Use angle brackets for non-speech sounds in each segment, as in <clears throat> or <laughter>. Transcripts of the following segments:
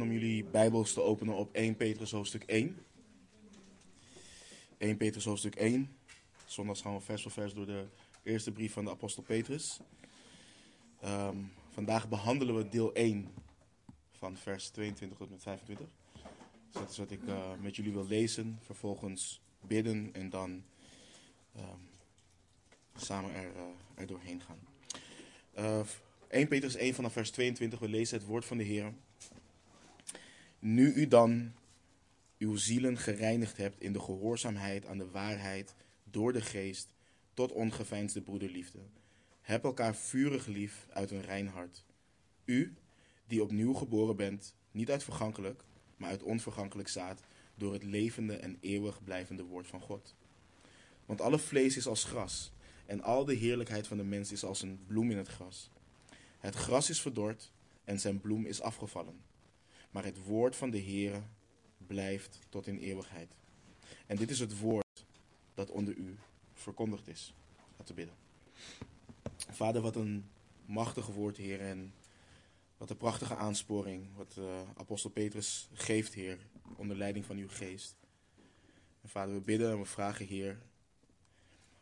om jullie Bijbels te openen op 1 Petrus hoofdstuk 1. 1 Petrus hoofdstuk 1. Zondags gaan we vers voor vers door de eerste brief van de apostel Petrus. Ehm, vandaag behandelen we deel 1 van vers 22 tot met 25. Dus dat is wat ik uh, met jullie wil lezen, vervolgens bidden en dan um, samen er, uh, er doorheen gaan. Uh, 1 Petrus 1 vanaf vers 22, we lezen het woord van de Heer. Nu u dan uw zielen gereinigd hebt in de gehoorzaamheid aan de waarheid door de geest tot ongeveinsde broederliefde. Heb elkaar vurig lief uit een rein hart. U, die opnieuw geboren bent, niet uit vergankelijk, maar uit onvergankelijk zaad, door het levende en eeuwig blijvende woord van God. Want alle vlees is als gras, en al de heerlijkheid van de mens is als een bloem in het gras. Het gras is verdord en zijn bloem is afgevallen. Maar het woord van de Heere blijft tot in eeuwigheid. En dit is het woord dat onder u verkondigd is. Laten we bidden. Vader, wat een machtig woord, Heer. En wat een prachtige aansporing. Wat uh, apostel Petrus geeft, Heer. Onder leiding van uw geest. En vader, we bidden en we vragen, Heer.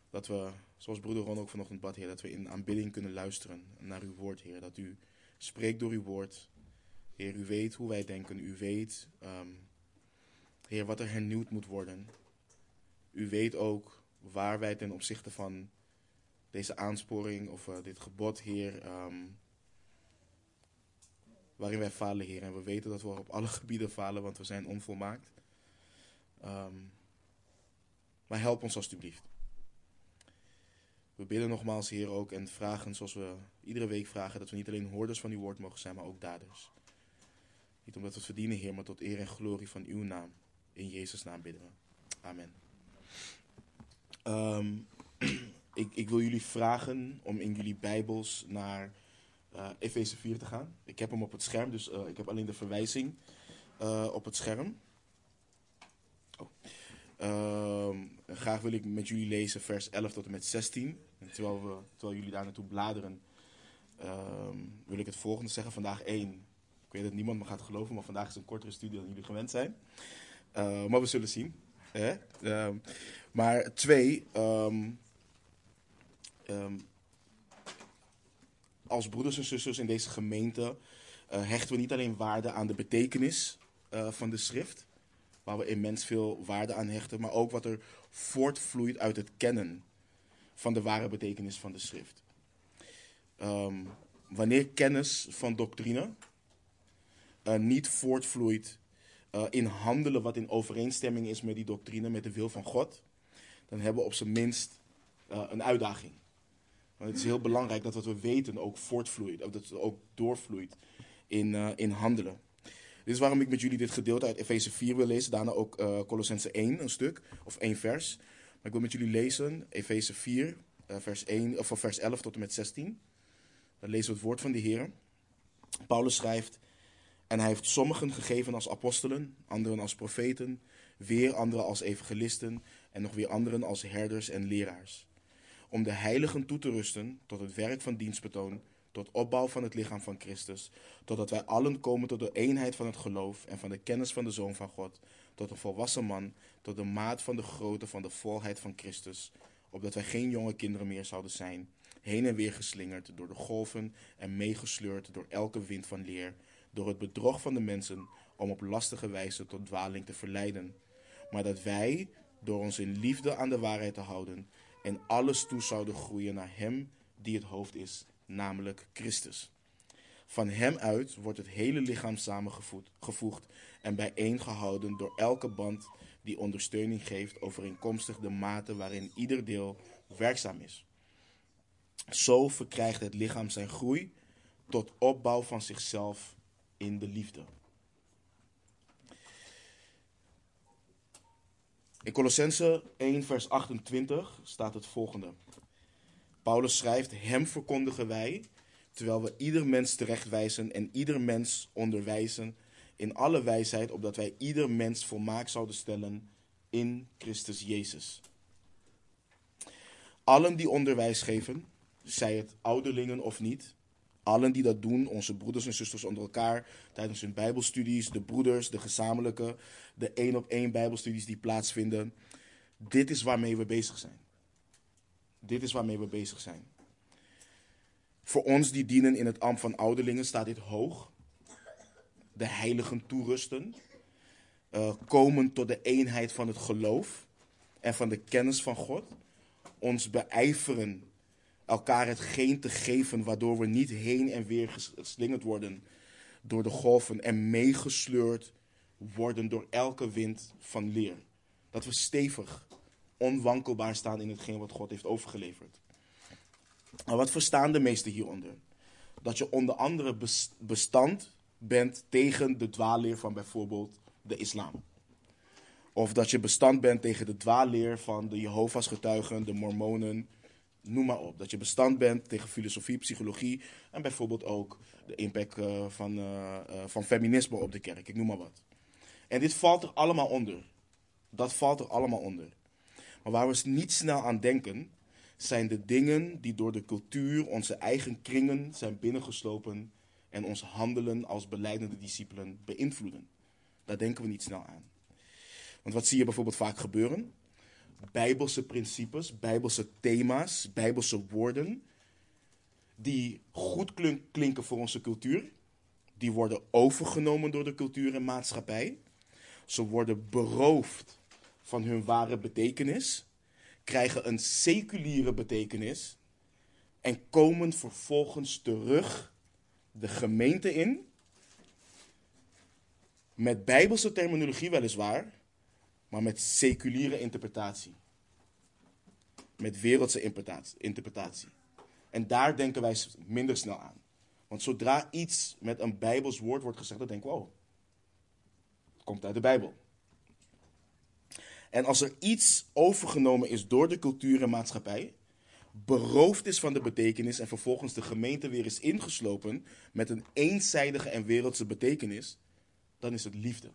Dat we zoals broeder Ron ook vanochtend bad, Heer, dat we in aanbidding kunnen luisteren naar uw woord, Heer. Dat u spreekt door uw woord. Heer, u weet hoe wij denken. U weet, um, Heer, wat er hernieuwd moet worden. U weet ook waar wij ten opzichte van deze aansporing of uh, dit gebod, Heer, um, waarin wij falen, Heer. En we weten dat we op alle <laughs> gebieden falen, want we zijn onvolmaakt. Um, maar help ons alstublieft. We bidden nogmaals, Heer, ook en vragen zoals we iedere week vragen dat we niet alleen hoorders van uw woord mogen zijn, maar ook daders. Niet omdat we het verdienen, Heer, maar tot eer en glorie van uw naam. In Jezus' naam bidden we. Amen. Um, <clears throat> ik, ik, wil jullie vragen om in jullie Bijbels naar uh, Efeze 4 te gaan. Ik heb hem op het scherm, dus uh, ik heb alleen de verwijzing uh, op het scherm. Oh. Um, graag wil ik met jullie lezen vers 11 tot en met 16. En terwijl, we, terwijl jullie daar naartoe bladeren, um, wil ik het volgende zeggen. Vandaag 1. Ik weet dat niemand me gaat geloven, maar vandaag is een kortere studie dan jullie gewend zijn. Uh, maar we zullen zien. Hè? Um, maar 2. als broeders en zusters in deze gemeente uh, hechten we niet alleen waarde aan de betekenis uh, van de schrift waar we immens veel waarde aan hechten, maar ook wat er voortvloeit uit het kennen van de ware betekenis van de schrift. Wanneer kennis van doctrine uh, niet voortvloeit uh, in handelen wat in overeenstemming is met die doctrine, met de wil van God, dan hebben we op zijn minst uh, een uitdaging. Want het is heel belangrijk dat wat we weten ook voortvloeit, dat het ook doorvloeit in, in handelen. Dit is waarom ik met jullie dit gedeelte uit Efeze 4 wil lezen. Daarna ook Colossense 1, een stuk, of één vers. Maar ik wil met jullie lezen Efeze 4, uh, vers, 1, of vers 11 tot en met 16. Dan lezen we het woord van de Heer. Paulus schrijft... En hij heeft sommigen gegeven als apostelen, anderen als profeten, weer anderen als evangelisten en nog weer anderen als herders en leraars. Om de heiligen toe te rusten tot het werk van dienstbetoon tot opbouw van het lichaam van Christus, totdat wij allen komen tot de eenheid van het geloof en van de kennis van de Zoon van God, tot een volwassen man, tot de maat van de grootte van de volheid van Christus, opdat wij geen jonge kinderen meer zouden zijn, heen en weer geslingerd door de golven en meegesleurd door elke wind van leer, door het bedrog van de mensen, om op lastige wijze tot dwaling te verleiden. Maar dat wij, door ons in liefde aan de waarheid te houden, en alles toe zouden groeien naar Hem die het hoofd is, namelijk Christus. Van hem uit wordt het hele lichaam samengevoegd en bijeengehouden door elke band die ondersteuning geeft overeenkomstig de mate waarin ieder deel werkzaam is. Zo verkrijgt het lichaam zijn groei tot opbouw van zichzelf in de liefde. In Colossense 1 vers 28 staat het volgende. Paulus schrijft: Hem verkondigen wij, terwijl we ieder mens terechtwijzen en ieder mens onderwijzen in alle wijsheid, opdat wij ieder mens volmaakt zouden stellen in Christus Jezus. Allen die onderwijs geven, zij het ouderlingen of niet, Allen die dat doen, onze broeders en zusters onder elkaar tijdens hun Bijbelstudies, de broeders, de gezamenlijke, de één op één Bijbelstudies die plaatsvinden. Dit is waarmee we bezig zijn. Dit is waarmee we bezig zijn. Voor ons die dienen in het ambt van ouderlingen staat dit hoog. De heiligen toerusten. Uh, komen tot de eenheid van het geloof en van de kennis van God. Ons beijveren elkaar hetgeen te geven waardoor we niet heen en weer geslingerd worden door de golven en meegesleurd worden door elke wind van leer. Dat we stevig, onwankelbaar staan in hetgeen wat God heeft overgeleverd. Maar wat verstaan de meesten hieronder? Dat je onder andere bestand bent tegen de dwaalleer van bijvoorbeeld de islam. Of dat je bestand bent tegen de dwaalleer van de Jehovah's getuigen, de Mormonen, noem maar op. Dat je bestand bent tegen filosofie, psychologie en bijvoorbeeld ook de impact uh, van, uh, uh, van feminisme op de kerk. Ik noem maar wat. En dit valt er allemaal onder. Dat valt er allemaal onder. Maar waar we niet snel aan denken, zijn de dingen die door de cultuur onze eigen kringen zijn binnengeslopen en ons handelen als beleidende discipelen beïnvloeden. Daar denken we niet snel aan. Want wat zie je bijvoorbeeld vaak gebeuren? Bijbelse principes, bijbelse thema's, bijbelse woorden, die goed klinken voor onze cultuur, die worden overgenomen door de cultuur en maatschappij. Ze worden beroofd van hun ware betekenis, krijgen een seculiere betekenis en komen vervolgens terug de gemeente in, met bijbelse terminologie weliswaar, maar met seculiere interpretatie. Met wereldse interpretatie. En daar denken wij minder snel aan. Want zodra iets met een bijbels woord wordt gezegd, dan denken we, oh, het komt uit de Bijbel. En als er iets overgenomen is door de cultuur en maatschappij, beroofd is van de betekenis en vervolgens de gemeente weer is ingeslopen met een eenzijdige en wereldse betekenis, dan is het liefde.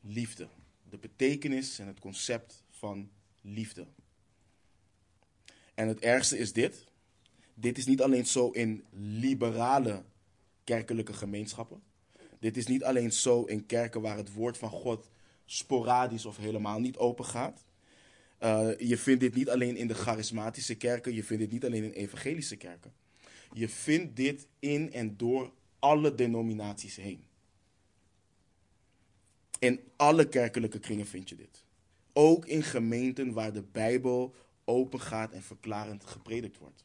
Liefde. De betekenis en het concept van liefde. En het ergste is dit. Dit is niet alleen zo in liberale kerkelijke gemeenschappen. Dit is niet alleen zo in kerken waar het woord van God sporadisch of helemaal niet open gaat. Uh, je vindt dit niet alleen in de charismatische kerken, je vindt dit niet alleen in evangelische kerken. Je vindt dit in en door alle denominaties heen. In alle kerkelijke kringen vind je dit. Ook in gemeenten waar de Bijbel open gaat en verklarend gepredikt wordt.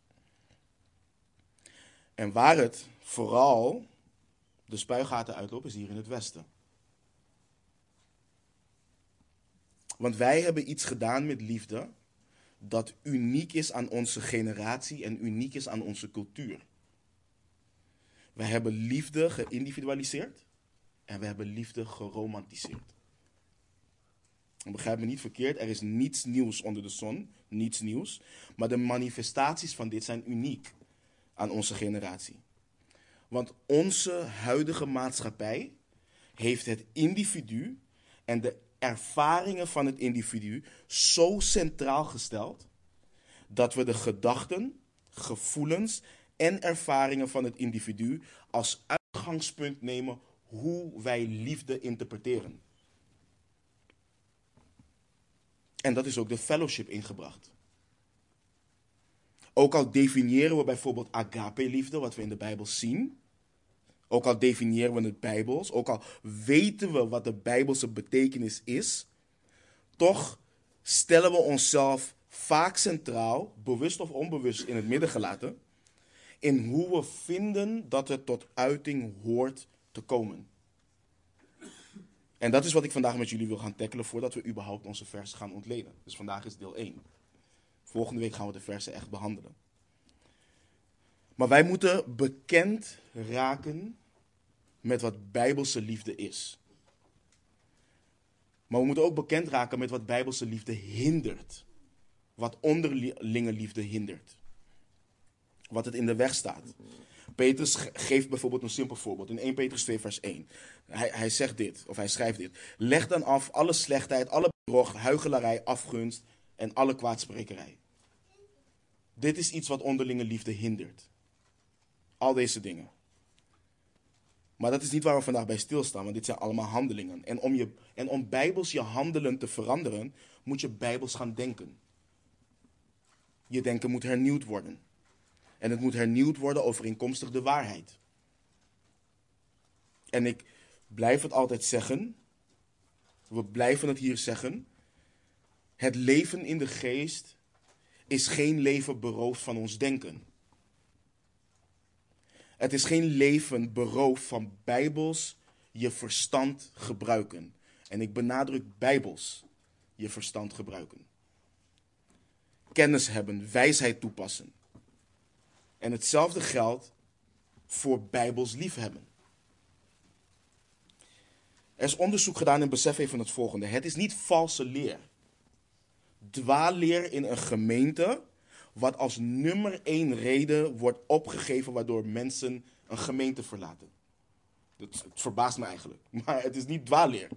En waar het vooral de spuigaten uitlopen is hier in het Westen. Want wij hebben iets gedaan met liefde dat uniek is aan onze generatie en uniek is aan onze cultuur. Wij hebben liefde geïndividualiseerd en we hebben liefde geromantiseerd. begrijp me niet verkeerd, er is niets nieuws onder de zon, niets nieuws. Maar de manifestaties van dit zijn uniek aan onze generatie. Want onze huidige maatschappij heeft het individu en de ervaringen van het individu zo centraal gesteld dat we de gedachten, gevoelens en ervaringen van het individu als uitgangspunt nemen hoe wij liefde interpreteren. En dat is ook de fellowship ingebracht. Ook al definiëren we bijvoorbeeld agape-liefde, wat we in de Bijbel zien. Ook al definiëren we het Bijbels, ook al weten we wat de Bijbelse betekenis is, toch stellen we onszelf vaak centraal, bewust of onbewust in het midden gelaten, in hoe we vinden dat het tot uiting hoort te komen. En dat is wat ik vandaag met jullie wil gaan tackelen voordat we überhaupt onze versen gaan ontleden. Dus vandaag is deel 1. Volgende week gaan we de versen echt behandelen. Maar wij moeten bekend raken met wat bijbelse liefde is. Maar we moeten ook bekend raken met wat bijbelse liefde hindert. Wat onderlinge liefde hindert. Wat het in de weg staat. Petrus geeft bijvoorbeeld een simpel voorbeeld. In 1 Petrus 2 vers 1. Hij, hij zegt dit, of hij schrijft dit. Leg dan af alle slechtheid, alle bedrog, huichelarij, afgunst en alle kwaadsprekerij. Dit is iets wat onderlinge liefde hindert. Al deze dingen. Maar dat is niet waar we vandaag bij stilstaan, want dit zijn allemaal handelingen. En om, je, en om bijbels je handelen te veranderen, moet je bijbels gaan denken. Je denken moet hernieuwd worden. En het moet hernieuwd worden overeenkomstig de waarheid. En ik blijf het altijd zeggen. We blijven het hier zeggen. Het leven in de geest is geen leven beroofd van ons denken. Het is geen leven beroofd van bijbels je verstand gebruiken. En ik benadruk bijbels je verstand gebruiken. Kennis hebben, wijsheid toepassen. En hetzelfde geldt voor bijbels liefhebben. Er is onderzoek gedaan en besef even het volgende. Het is niet valse leer. Dwaalleer in een gemeente, wat als nummer één reden wordt opgegeven waardoor mensen een gemeente verlaten. Dat, het verbaast me eigenlijk. <laughs> Maar het is niet dwaalleer.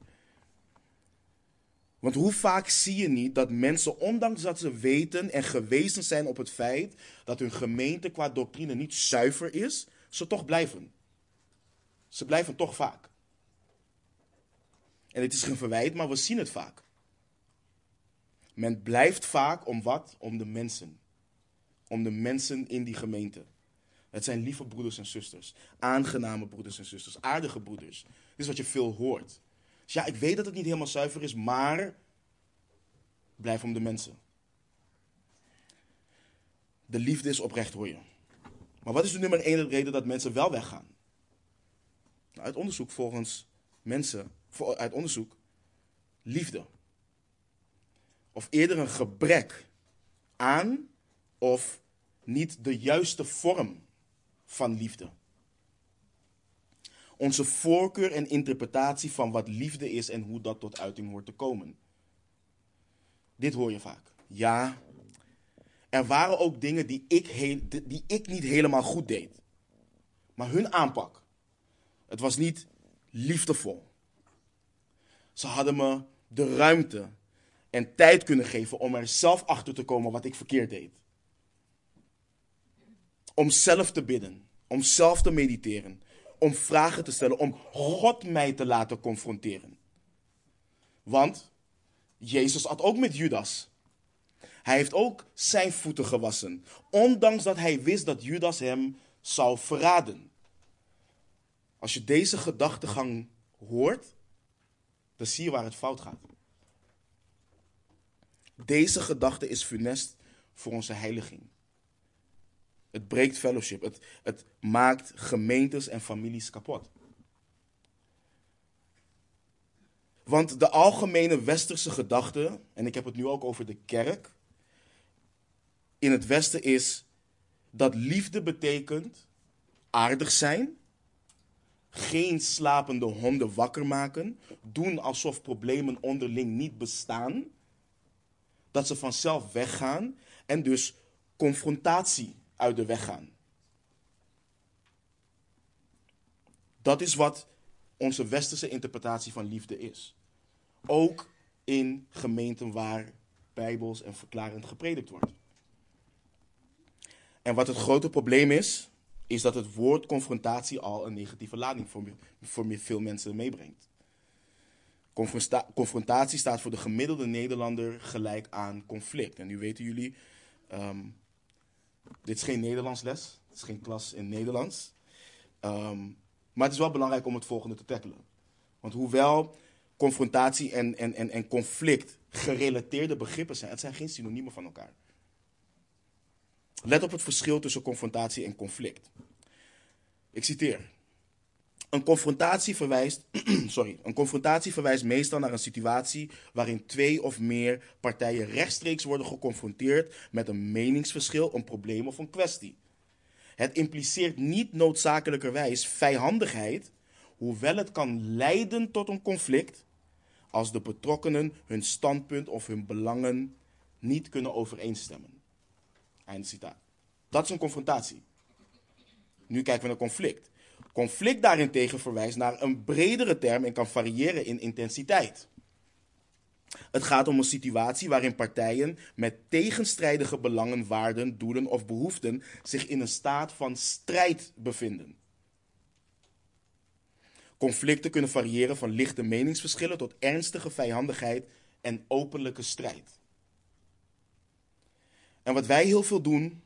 Want hoe vaak zie je niet dat mensen, ondanks dat ze weten en gewezen zijn op het feit dat hun gemeente qua doctrine niet zuiver is, ze toch blijven. Ze blijven toch vaak. En het is geen verwijt, maar we zien het vaak. Men blijft vaak om wat? Om de mensen. Om de mensen in die gemeente. Het zijn lieve broeders en zusters. Aangename broeders en zusters. Aardige broeders. Dit is wat je veel hoort. Dus ja, ik weet dat het niet helemaal zuiver is, maar blijf om de mensen. De liefde is oprecht, hoor je. Maar wat is de nummer één reden dat mensen wel weggaan? Nou, uit onderzoek volgens mensen, uit onderzoek, liefde. Of eerder een gebrek aan of niet de juiste vorm van liefde. Onze voorkeur en interpretatie van wat liefde is en hoe dat tot uiting hoort te komen. Dit hoor je vaak. Ja, er waren ook dingen die ik, die ik niet helemaal goed deed. Maar hun aanpak, het was niet liefdevol. Ze hadden me de ruimte en tijd kunnen geven om er zelf achter te komen wat ik verkeerd deed. Om zelf te bidden, om zelf te mediteren, om vragen te stellen, om God mij te laten confronteren. Want Jezus had ook met Judas. Hij heeft ook zijn voeten gewassen, ondanks dat hij wist dat Judas hem zou verraden. Als je deze gedachtegang hoort, dan zie je waar het fout gaat. Deze gedachte is funest voor onze heiliging. Het breekt fellowship. Het, het maakt gemeentes en families kapot. Want de algemene westerse gedachte, en ik heb het nu ook over de kerk, in het Westen is dat liefde betekent aardig zijn, geen slapende honden wakker maken, doen alsof problemen onderling niet bestaan, dat ze vanzelf weggaan en dus confrontatie uit de weg gaan. Dat is wat onze westerse interpretatie van liefde is. Ook in gemeenten waar bijbels en verklarend gepredikt wordt. En wat het grote probleem is, is dat het woord confrontatie al een negatieve lading voor, voor veel mensen meebrengt. Confrontatie staat voor de gemiddelde Nederlander gelijk aan conflict. En nu weten jullie, ehm, dit is geen Nederlands les, het is geen klas in Nederlands. Ehm, maar het is wel belangrijk om het volgende te tackelen. Want hoewel confrontatie en, en, en, en conflict gerelateerde begrippen zijn, het zijn geen synoniemen van elkaar. Let op het verschil tussen confrontatie en conflict. Ik citeer. Een confrontatie, verwijst, <clears throat> sorry, een confrontatie verwijst meestal naar een situatie waarin twee of meer partijen rechtstreeks worden geconfronteerd met een meningsverschil, een probleem of een kwestie. Het impliceert niet noodzakelijkerwijs vijandigheid, hoewel het kan leiden tot een conflict als de betrokkenen hun standpunt of hun belangen niet kunnen overeenstemmen. Einde citaat. Dat is een confrontatie. Nu kijken we naar conflict. Conflict daarentegen verwijst naar een bredere term en kan variëren in intensiteit. Het gaat om een situatie waarin partijen met tegenstrijdige belangen, waarden, doelen of behoeften zich in een staat van strijd bevinden. Conflicten kunnen variëren van lichte meningsverschillen tot ernstige vijandigheid en openlijke strijd. En wat wij heel veel doen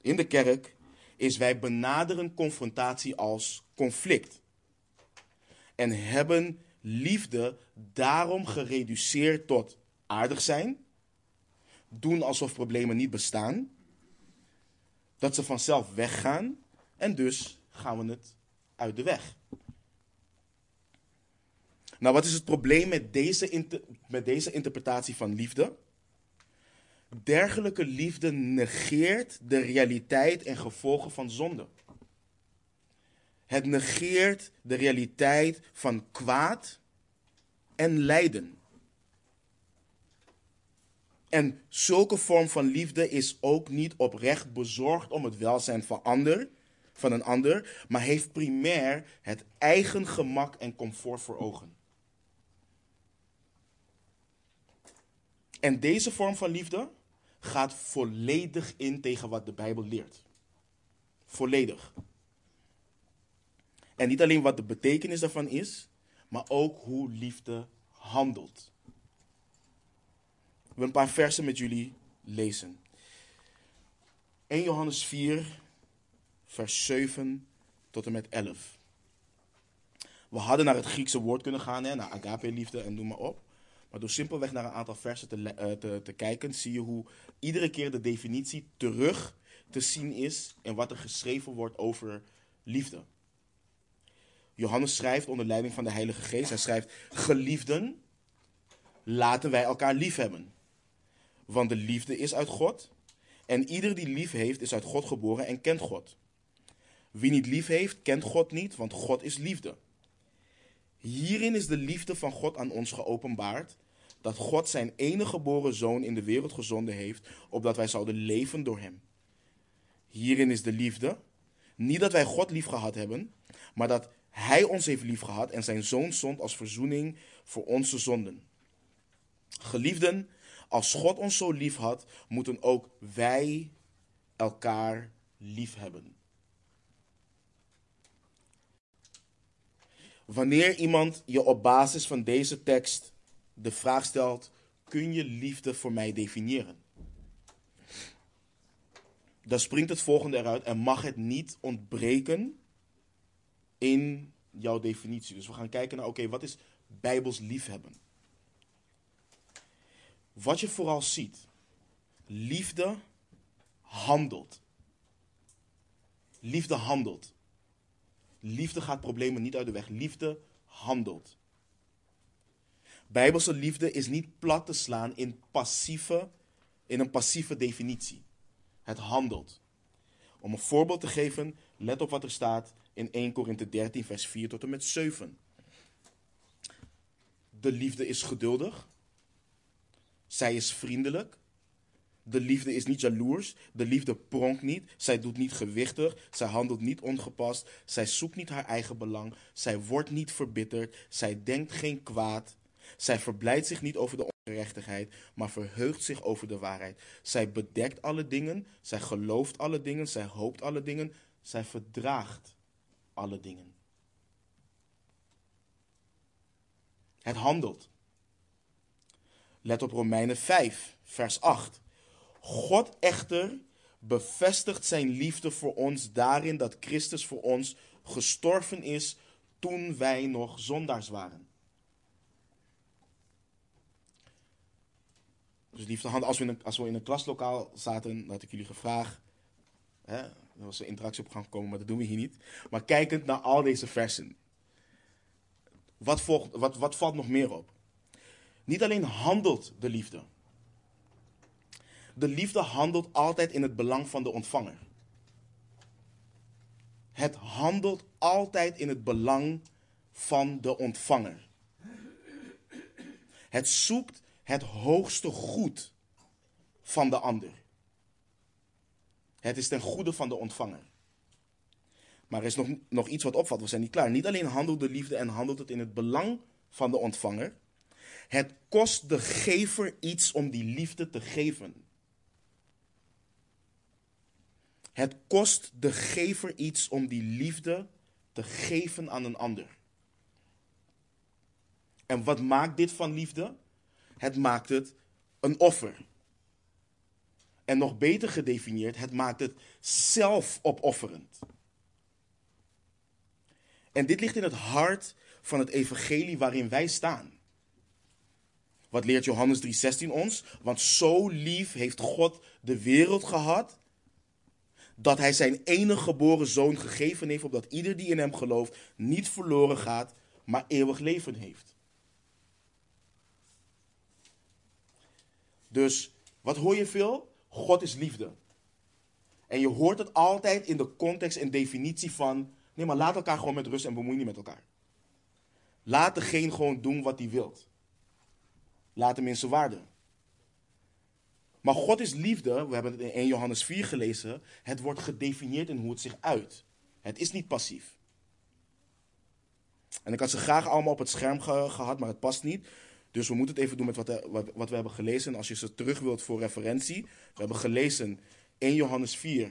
in de kerk, is wij benaderen confrontatie als conflict. En hebben liefde daarom gereduceerd tot aardig zijn, doen alsof problemen niet bestaan, dat ze vanzelf weggaan en dus gaan we het uit de weg. Nou, wat is het probleem met deze, met deze interpretatie van liefde? Dergelijke liefde negeert de realiteit en gevolgen van zonde. Het negeert de realiteit van kwaad en lijden. En zulke vorm van liefde is ook niet oprecht bezorgd om het welzijn van, ander, van een ander, maar heeft primair het eigen gemak en comfort voor ogen. En deze vorm van liefde gaat volledig in tegen wat de Bijbel leert. Volledig. En niet alleen wat de betekenis daarvan is, maar ook hoe liefde handelt. Wil een paar versen met jullie lezen. 1 Johannes 4, vers 7 tot en met 11. We hadden naar het Griekse woord kunnen gaan, hè, naar agape-liefde en noem maar op. Maar door simpelweg naar een aantal versen te, uh, te, te kijken, zie je hoe iedere keer de definitie terug te zien is en wat er geschreven wordt over liefde. Johannes schrijft onder leiding van de Heilige Geest. Hij schrijft: Geliefden, laten wij elkaar lief hebben. Want de liefde is uit God. En ieder die lief heeft, is uit God geboren en kent God. Wie niet lief heeft, kent God niet, want God is liefde. Hierin is de liefde van God aan ons geopenbaard, dat God zijn enige geboren zoon in de wereld gezonden heeft, opdat wij zouden leven door hem. Hierin is de liefde, niet dat wij God lief gehad hebben, maar dat hij ons heeft lief gehad en zijn zoon zond als verzoening voor onze zonden. Geliefden, als God ons zo lief had, moeten ook wij elkaar lief hebben. Wanneer iemand je op basis van deze tekst de vraag stelt: kun je liefde voor mij definiëren? Dan springt het volgende eruit en mag het niet ontbreken in jouw definitie. Dus we gaan kijken naar, oké, wat is bijbels liefhebben? Wat je vooral ziet, liefde handelt. Liefde handelt. Liefde gaat problemen niet uit de weg. Liefde handelt. Bijbelse liefde is niet plat te slaan in, passieve, in een passieve definitie. Het handelt. Om een voorbeeld te geven, let op wat er staat in 1 Korinthe 13, vers 4 tot en met 7. De liefde is geduldig. Zij is vriendelijk. De liefde is niet jaloers. De liefde pronkt niet. Zij doet niet gewichtig. Zij handelt niet ongepast. Zij zoekt niet haar eigen belang. Zij wordt niet verbitterd. Zij denkt geen kwaad. Zij verblijdt zich niet over de ongerechtigheid, maar verheugt zich over de waarheid. Zij bedekt alle dingen. Zij gelooft alle dingen. Zij hoopt alle dingen. Zij verdraagt alle dingen. Het handelt. Let op Romeinen 5, vers 8. God echter bevestigt zijn liefde voor ons daarin dat Christus voor ons gestorven is toen wij nog zondaars waren. Dus liefde, als we, in een, als we in een klaslokaal zaten, had ik jullie gevraagd. Hè, er was een interactie op gang komen, maar dat doen we hier niet. Maar kijkend naar al deze versen. Wat, volgt, wat, wat valt nog meer op? Niet alleen handelt de liefde de liefde handelt altijd in het belang van de ontvanger. Het handelt altijd in het belang van de ontvanger. Het zoekt het hoogste goed van de ander. Het is ten goede van de ontvanger. Maar er is nog, nog iets wat opvalt. We zijn niet klaar. Niet alleen handelt de liefde en handelt het in het belang van de ontvanger. Het kost de gever iets om die liefde te geven. Het kost de gever iets om die liefde te geven aan een ander. En wat maakt dit van liefde? Het maakt het een offer. En nog beter gedefinieerd, het maakt het zelfopofferend. En dit ligt in het hart van het evangelie waarin wij staan. Wat leert Johannes 3:16 ons? Want zo lief heeft God de wereld gehad dat hij zijn enige geboren zoon gegeven heeft opdat ieder die in hem gelooft niet verloren gaat, maar eeuwig leven heeft. Dus wat hoor je veel? God is liefde. En je hoort het altijd in de context en definitie van: nee, maar laat elkaar gewoon met rust en bemoei niet met elkaar. Laat degene gewoon doen wat hij wilt. Laat hem in zijn waarde. Maar God is liefde, we hebben het in 1 Johannes 4 gelezen, het wordt gedefinieerd in hoe het zich uit. Het is niet passief. En ik had ze graag allemaal op het scherm gehad, maar het past niet. Dus we moeten het even doen met wat, eh, we hebben gelezen. En als je ze terug wilt voor referentie. We hebben gelezen 1 Johannes 4,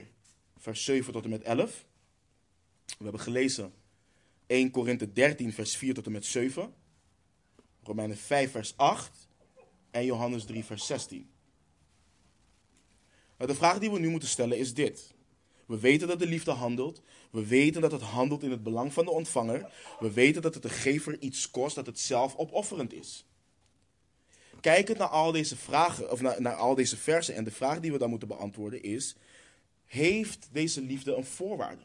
vers 7 tot en met 11. We hebben gelezen 1 Korinthe 13, vers 4 tot en met 7. Romeinen 5, vers 8. En Johannes 3, vers 16. Maar de vraag die we nu moeten stellen is dit. We weten dat de liefde handelt. We weten dat het handelt in het belang van de ontvanger. We weten dat het de gever iets kost, dat het zelf opofferend is kijkend naar al deze vragen, of naar, naar al deze versen, en de vraag die we dan moeten beantwoorden is: heeft deze liefde een voorwaarde?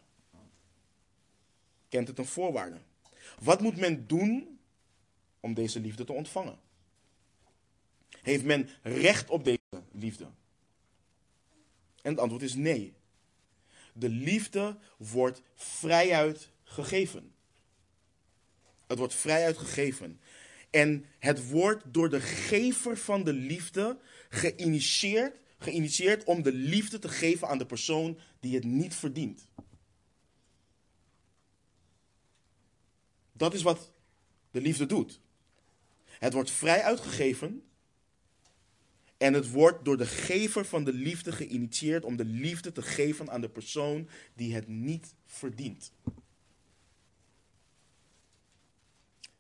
Kent het een voorwaarde? Wat moet men doen om deze liefde te ontvangen? Heeft men recht op deze liefde? En het antwoord is nee. De liefde wordt vrijuit gegeven. Het wordt vrijuit gegeven. En het wordt door de gever van de liefde geïnitieerd, geïnitieerd om de liefde te geven aan de persoon die het niet verdient. Dat is wat de liefde doet. Het wordt vrij uitgegeven en het wordt door de gever van de liefde geïnitieerd om de liefde te geven aan de persoon die het niet verdient.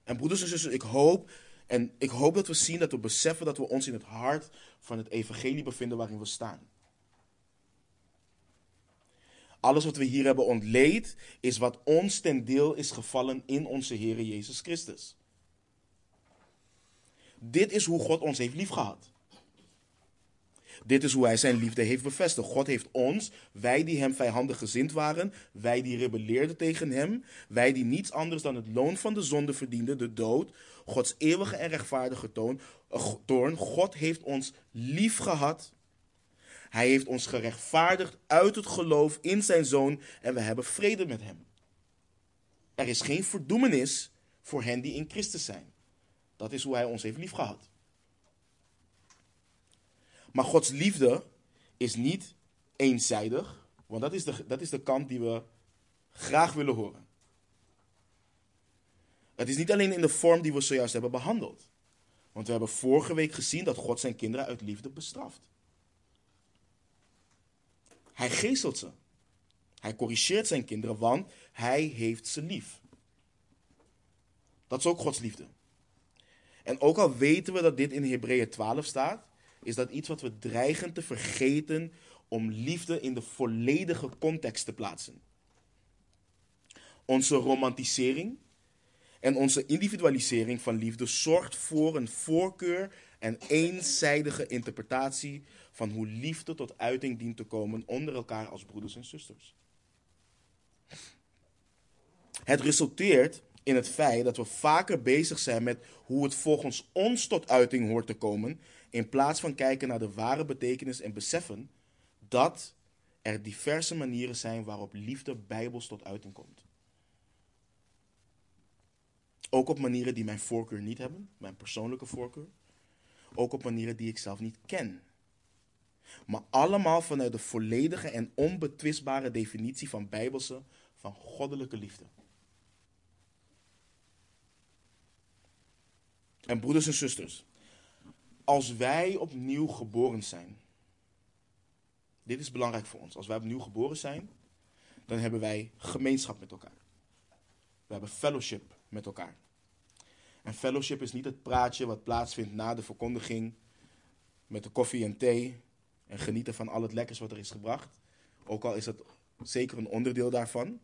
En broeders en zussen, ik hoop, en ik hoop dat we zien, dat we beseffen dat we ons in het hart van het evangelie bevinden waarin we staan. Alles wat we hier hebben ontleed, is wat ons ten deel is gevallen in onze Heer Jezus Christus. Dit is hoe God ons heeft liefgehad. Dit is hoe hij zijn liefde heeft bevestigd. God heeft ons, wij die hem vijandig gezind waren, wij die rebelleerden tegen hem, wij die niets anders dan het loon van de zonde verdienden, de dood, Gods eeuwige en rechtvaardige toon, eh, toorn. God heeft ons lief gehad. Hij heeft ons gerechtvaardigd uit het geloof in zijn zoon en we hebben vrede met hem. Er is geen verdoemenis voor hen die in Christus zijn. Dat is hoe hij ons heeft liefgehad. Maar Gods liefde is niet eenzijdig, want dat is de, dat is de kant die we graag willen horen. Het is niet alleen in de vorm die we zojuist hebben behandeld. Want we hebben vorige week gezien dat God zijn kinderen uit liefde bestraft. Hij geestelt ze. Hij corrigeert zijn kinderen, want hij heeft ze lief. Dat is ook Gods liefde. En ook al weten we dat dit in Hebreeën 12 staat, is dat iets wat we dreigen te vergeten om liefde in de volledige context te plaatsen. Onze romantisering en onze individualisering van liefde zorgt voor een voorkeur en eenzijdige interpretatie van hoe liefde tot uiting dient te komen onder elkaar als broeders en zusters. Het resulteert in het feit dat we vaker bezig zijn met hoe het volgens ons tot uiting hoort te komen, in plaats van kijken naar de ware betekenis en beseffen dat er diverse manieren zijn waarop liefde bijbels tot uiting komt. Ook op manieren die mijn voorkeur niet hebben, mijn persoonlijke voorkeur. Ook op manieren die ik zelf niet ken. Maar allemaal vanuit de volledige en onbetwistbare definitie van bijbelse, van goddelijke liefde. En broeders en zusters, als wij opnieuw geboren zijn, dit is belangrijk voor ons. Als wij opnieuw geboren zijn, dan hebben wij gemeenschap met elkaar. We hebben fellowship met elkaar. En fellowship is niet het praatje wat plaatsvindt na de verkondiging met de koffie en thee en genieten van al het lekkers wat er is gebracht. Ook al is dat zeker een onderdeel daarvan.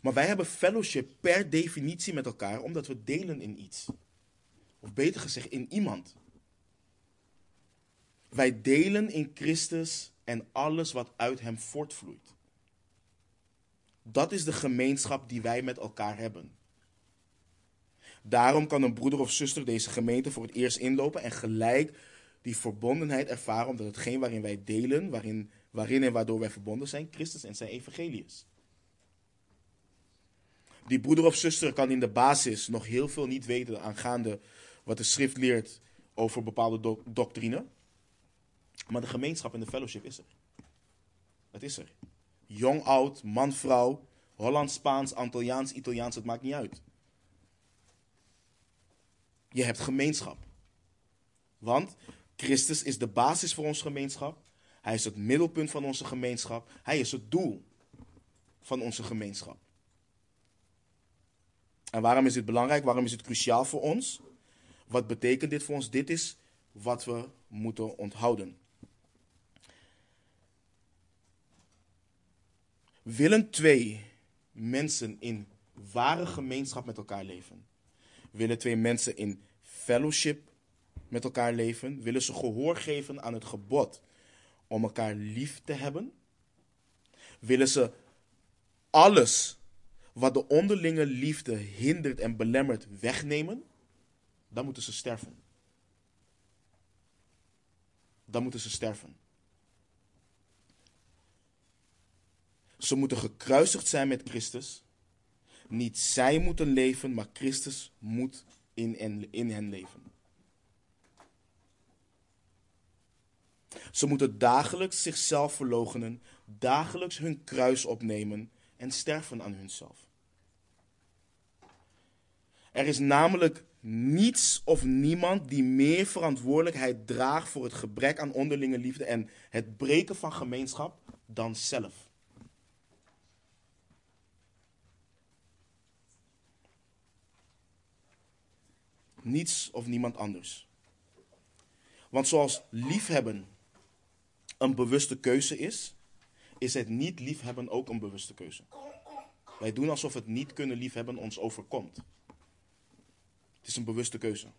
Maar wij hebben fellowship per definitie met elkaar omdat we delen in iets. Of beter gezegd, in iemand. Wij delen in Christus en alles wat uit Hem voortvloeit. Dat is de gemeenschap die wij met elkaar hebben. Daarom kan een broeder of zuster deze gemeente voor het eerst inlopen en gelijk die verbondenheid ervaren, omdat hetgeen waarin wij delen, waarin, waarin en waardoor wij verbonden zijn, Christus en zijn evangelie is. Die broeder of zuster kan in de basis nog heel veel niet weten aangaande wat de schrift leert over bepaalde doctrine. Maar de gemeenschap en de fellowship is er. Het is er. Jong, oud, man, vrouw, Hollands, Spaans, Antilliaans, Italiaans, het maakt niet uit. Je hebt gemeenschap. Want Christus is de basis voor onze gemeenschap. Hij is het middelpunt van onze gemeenschap. Hij is het doel van onze gemeenschap. En waarom is dit belangrijk? Waarom is het cruciaal voor ons? Wat betekent dit voor ons? Dit is wat we moeten onthouden. Willen twee mensen in ware gemeenschap met elkaar leven? Willen twee mensen in fellowship met elkaar leven? Willen ze gehoor geven aan het gebod om elkaar lief te hebben? Willen ze alles wat de onderlinge liefde hindert en belemmert wegnemen? Dan moeten ze sterven. Dan moeten ze sterven. Ze moeten gekruisigd zijn met Christus. Niet zij moeten leven, maar Christus moet in, in hen leven. Ze moeten dagelijks zichzelf verloochenen, dagelijks hun kruis opnemen en sterven aan hunzelf. Er is namelijk niets of niemand die meer verantwoordelijkheid draagt voor het gebrek aan onderlinge liefde en het breken van gemeenschap dan zelf. Niets of niemand anders. Want zoals liefhebben een bewuste keuze is, is het niet liefhebben ook een bewuste keuze. Wij doen alsof het niet kunnen liefhebben ons overkomt. Het is een bewuste keuze.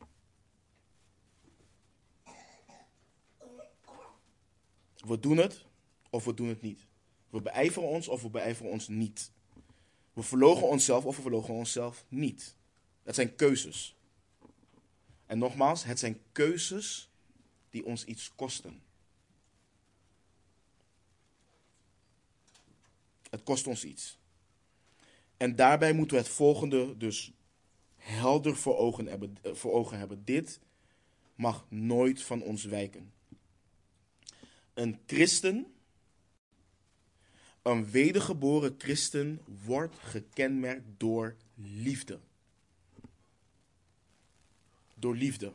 We doen het of we doen het niet. We beijveren ons of we beijveren ons niet. We verlogen onszelf of we verlogen onszelf niet. Dat zijn keuzes. En nogmaals, het zijn keuzes die ons iets kosten. Het kost ons iets. En daarbij moeten we het volgende dus helder voor ogen hebben. Eh, voor ogen hebben. Dit mag nooit van ons wijken. Een christen, een wedergeboren christen, wordt gekenmerkt door liefde. Door liefde.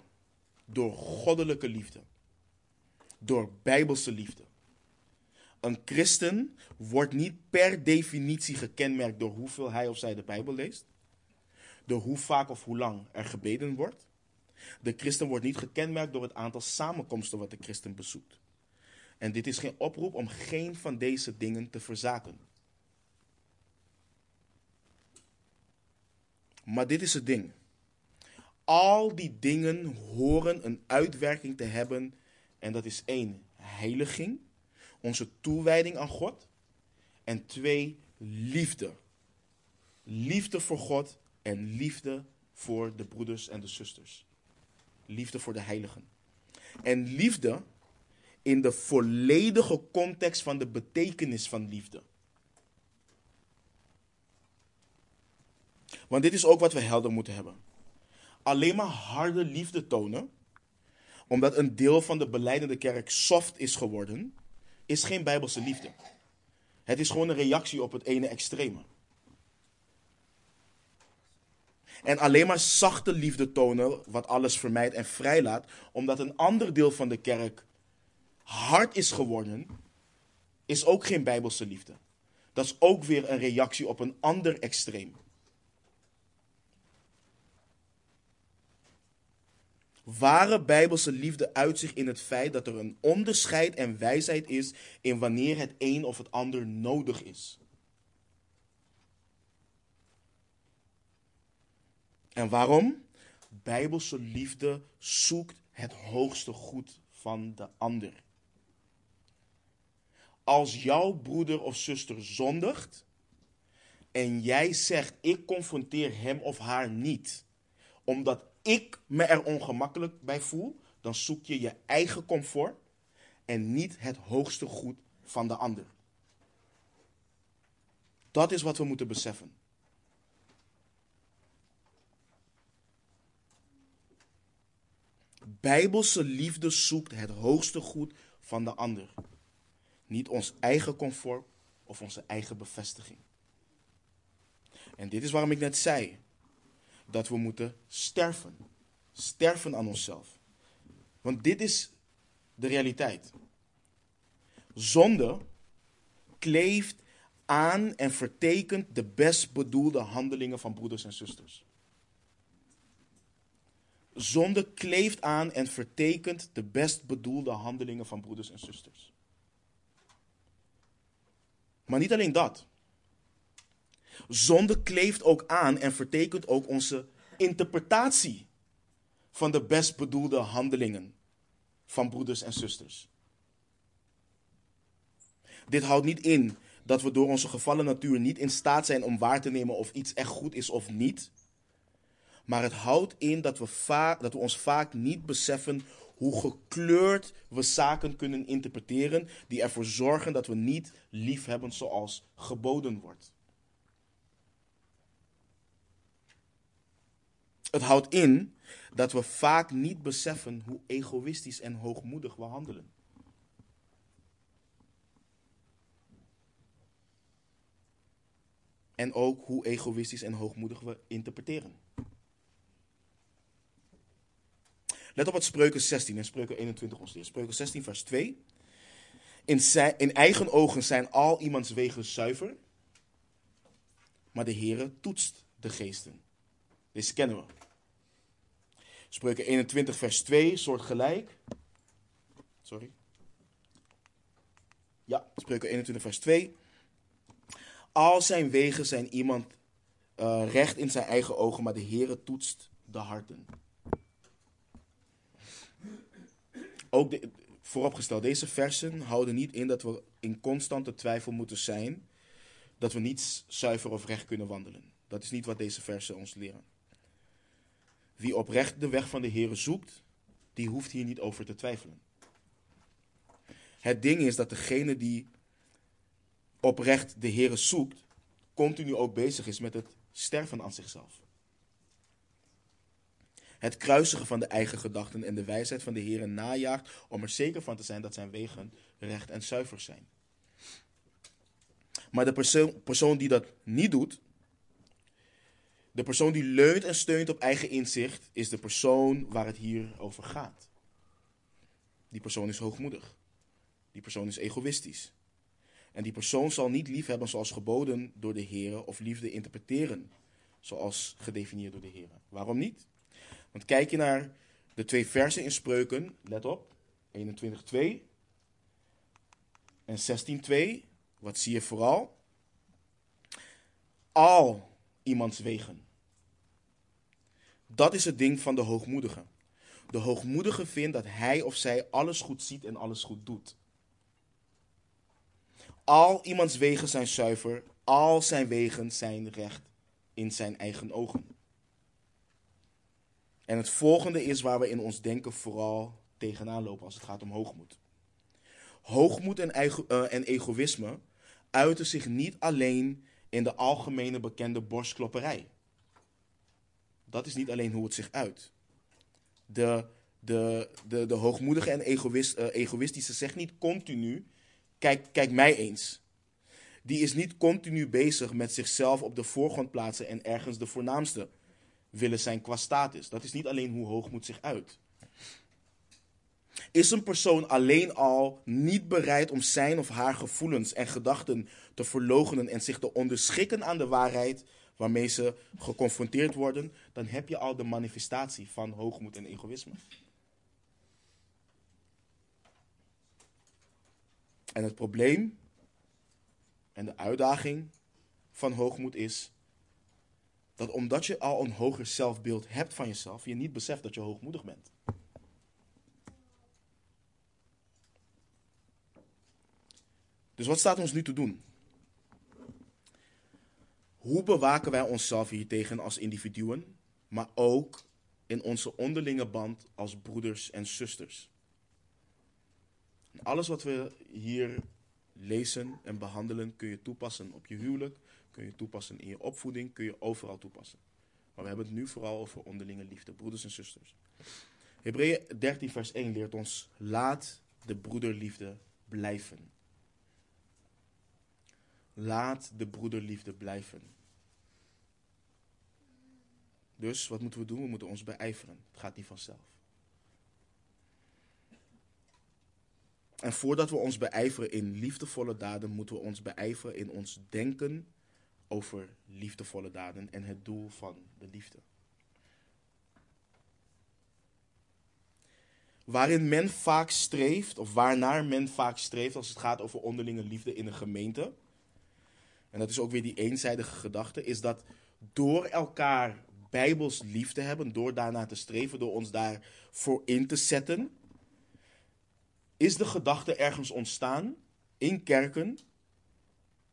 Door goddelijke liefde. Door bijbelse liefde. Een christen wordt niet per definitie gekenmerkt door hoeveel hij of zij de Bijbel leest. Door hoe vaak of hoe lang er gebeden wordt. De christen wordt niet gekenmerkt door het aantal samenkomsten wat de christen bezoekt. En dit is geen oproep om geen van deze dingen te verzaken. Maar dit is het ding. Al die dingen horen een uitwerking te hebben. En dat is één, heiliging. Onze toewijding aan God. En twee, liefde. Liefde voor God en liefde voor de broeders en de zusters. Liefde voor de heiligen. En liefde in de volledige context van de betekenis van liefde. Want dit is ook wat we helder moeten hebben alleen maar harde liefde tonen, omdat een deel van de beleidende kerk soft is geworden, is geen bijbelse liefde. Het is gewoon een reactie op het ene extreme. En alleen maar zachte liefde tonen, wat alles vermijdt en vrijlaat, omdat een ander deel van de kerk hard is geworden, is ook geen bijbelse liefde. Dat is ook weer een reactie op een ander extreem. Ware bijbelse liefde uit zich in het feit dat er een onderscheid en wijsheid is in wanneer het een of het ander nodig is. En waarom? Bijbelse liefde zoekt het hoogste goed van de ander. Als jouw broeder of zuster zondigt en jij zegt ik confronteer hem of haar niet, omdat ik me er ongemakkelijk bij voel, dan zoek je je eigen comfort en niet het hoogste goed van de ander. Dat is wat we moeten beseffen. Bijbelse liefde zoekt het hoogste goed van de ander. Niet ons eigen comfort of onze eigen bevestiging. En dit is waarom ik net zei dat we moeten sterven. Sterven aan onszelf. Want dit is de realiteit. Zonde kleeft aan en vertekent de best bedoelde handelingen van broeders en zusters. Zonde kleeft aan en vertekent de best bedoelde handelingen van broeders en zusters. Maar niet alleen dat. Zonde kleeft ook aan en vertekent ook onze interpretatie van de best bedoelde handelingen van broeders en zusters. Dit houdt niet in dat we door onze gevallen natuur niet in staat zijn om waar te nemen of iets echt goed is of niet. Maar het houdt in dat we, dat we ons vaak niet beseffen hoe gekleurd we zaken kunnen interpreteren, die ervoor zorgen dat we niet lief hebben zoals geboden wordt. Het houdt in dat we vaak niet beseffen hoe egoïstisch en hoogmoedig we handelen. En ook hoe egoïstisch en hoogmoedig we interpreteren. Let op wat Spreuken 16 en Spreuken 21 ons leert. Spreuken 16 vers 2. In, zijn, in eigen ogen zijn al iemands wegen zuiver, maar de Heere toetst de geesten. Deze kennen we. Spreuken 21 vers 2, soort gelijk. Sorry. Ja, Spreuken 21 vers 2. Al zijn wegen zijn iemand uh, recht in zijn eigen ogen, maar de Heere toetst de harten. Ook vooropgesteld, deze versen houden niet in dat we in constante twijfel moeten zijn dat we niet zuiver of recht kunnen wandelen. Dat is niet wat deze versen ons leren. Wie oprecht de weg van de Heer zoekt, die hoeft hier niet over te twijfelen. Het ding is dat degene die oprecht de Heer zoekt, continu ook bezig is met het sterven aan zichzelf. Het kruisigen van de eigen gedachten en de wijsheid van de Heer najaagt om er zeker van te zijn dat zijn wegen recht en zuiver zijn. Maar de persoon, persoon die dat niet doet, de persoon die leunt en steunt op eigen inzicht, is de persoon waar het hier over gaat. Die persoon is hoogmoedig. Die persoon is egoïstisch. En die persoon zal niet lief hebben zoals geboden door de Heer of liefde interpreteren zoals gedefinieerd door de Heer. Waarom niet? Want kijk je naar de twee versen in Spreuken, let op, 21.2 en 16.2, wat zie je vooral? Al iemands wegen. Dat is het ding van de hoogmoedige. De hoogmoedige vindt dat hij of zij alles goed ziet en alles goed doet. Al iemands wegen zijn zuiver, al zijn wegen zijn recht in zijn eigen ogen. En het volgende is waar we in ons denken vooral tegenaan lopen als het gaat om hoogmoed. Hoogmoed en, uh, en egoïsme uiten zich niet alleen in de algemene bekende borstklopperij. Dat is niet alleen hoe het zich uit. De, de, de, de hoogmoedige en egoïst, uh, egoïstische zegt niet continu: kijk, kijk mij eens. Die is niet continu bezig met zichzelf op de voorgrond plaatsen en ergens de voornaamste willen zijn qua status. Dat is niet alleen hoe hoogmoed zich uit. Is een persoon alleen al niet bereid om zijn of haar gevoelens en gedachten te verloochenen en zich te onderschikken aan de waarheid waarmee ze geconfronteerd worden, dan heb je al de manifestatie van hoogmoed en egoïsme. En het probleem en de uitdaging van hoogmoed is dat omdat je al een hoger zelfbeeld hebt van jezelf, je niet beseft dat je hoogmoedig bent. Dus wat staat ons nu te doen? Hoe bewaken wij onszelf hiertegen als individuen, maar ook in onze onderlinge band als broeders en zusters? Alles wat we hier lezen en behandelen kun je toepassen op je huwelijk, kun je toepassen in je opvoeding, kun je overal toepassen. Maar we hebben het nu vooral over onderlinge liefde, broeders en zusters. Hebreeën 13, vers 1 leert ons: laat de broederliefde blijven. Laat de broederliefde blijven. Dus wat moeten we doen? We moeten ons beijveren. Het gaat niet vanzelf. En voordat we ons beijveren in liefdevolle daden, moeten we ons beijveren in ons denken over liefdevolle daden en het doel van de liefde. Waarin men vaak streeft, of waarnaar men vaak streeft als het gaat over onderlinge liefde in een gemeente, en dat is ook weer die eenzijdige gedachte, is dat door elkaar bijbels lief te hebben, door daarna te streven, door ons daarvoor in te zetten, is de gedachte ergens ontstaan in kerken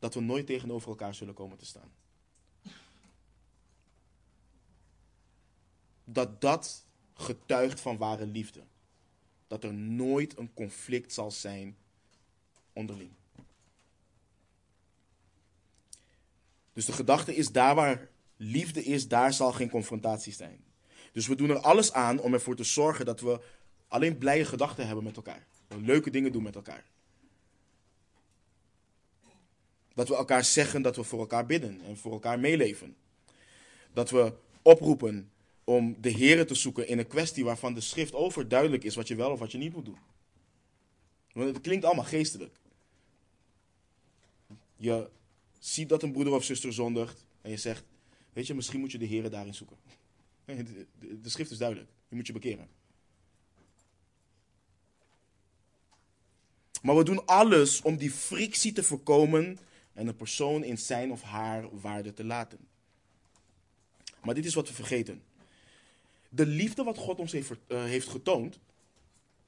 dat we nooit tegenover elkaar zullen komen te staan. Dat dat getuigt van ware liefde. Dat er nooit een conflict zal zijn onderling. Dus de gedachte is daar waar liefde is, daar zal geen confrontatie zijn. Dus we doen er alles aan om ervoor te zorgen dat we alleen blije gedachten hebben met elkaar. Leuke dingen doen met elkaar. Dat we elkaar zeggen dat we voor elkaar bidden en voor elkaar meeleven. Dat we oproepen om de Here te zoeken in een kwestie waarvan de schrift overduidelijk is wat je wel of wat je niet moet doen. Want het klinkt allemaal geestelijk. Je ziet dat een broeder of zuster zondigt en je zegt, weet je, misschien moet je de Here daarin zoeken. <laughs> De schrift is duidelijk. Je moet je bekeren. Maar we doen alles om die frictie te voorkomen en een persoon in zijn of haar waarde te laten. Maar dit is wat we vergeten. De liefde wat God ons heeft, uh, heeft getoond,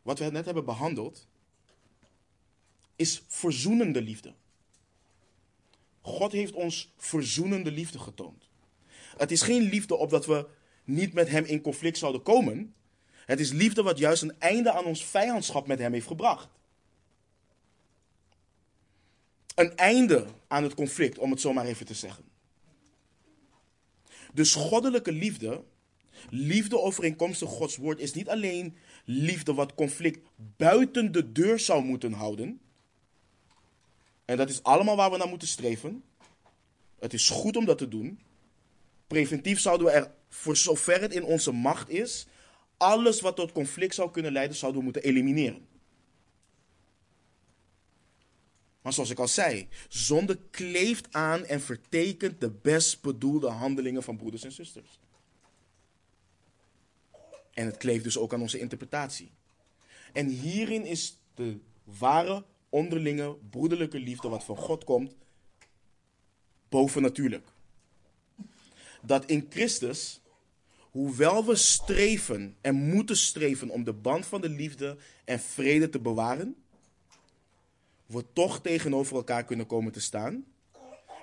wat we net hebben behandeld, is verzoenende liefde. God heeft ons verzoenende liefde getoond. Het is geen liefde opdat we niet met Hem in conflict zouden komen. Het is liefde wat juist een einde aan ons vijandschap met Hem heeft gebracht een einde aan het conflict, om het zo maar even te zeggen. Dus goddelijke liefde, liefde overeenkomstig Gods woord, is niet alleen liefde wat conflict buiten de deur zou moeten houden. En dat is allemaal waar we naar moeten streven. Het is goed om dat te doen. Preventief zouden we er, voor zover het in onze macht is, alles wat tot conflict zou kunnen leiden, zouden we moeten elimineren. Maar zoals ik al zei, zonde kleeft aan en vertekent de best bedoelde handelingen van broeders en zusters. En het kleeft dus ook aan onze interpretatie. En hierin is de ware onderlinge broederlijke liefde wat van God komt, bovennatuurlijk. Dat in Christus, hoewel we streven en moeten streven om de band van de liefde en vrede te bewaren, we toch tegenover elkaar kunnen komen te staan.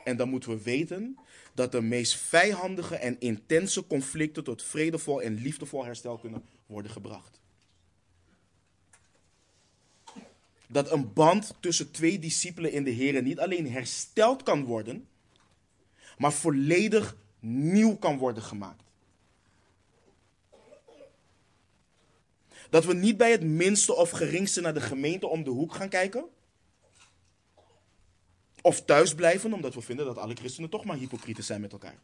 En dan moeten we weten dat de meest vijandige en intense conflicten tot vredevol en liefdevol herstel kunnen worden gebracht. Dat een band tussen twee discipelen in de Heer niet alleen hersteld kan worden, maar volledig nieuw kan worden gemaakt. Dat we niet bij het minste of geringste naar de gemeente om de hoek gaan kijken of thuisblijven omdat we vinden dat alle christenen toch maar hypocrieten zijn met elkaar.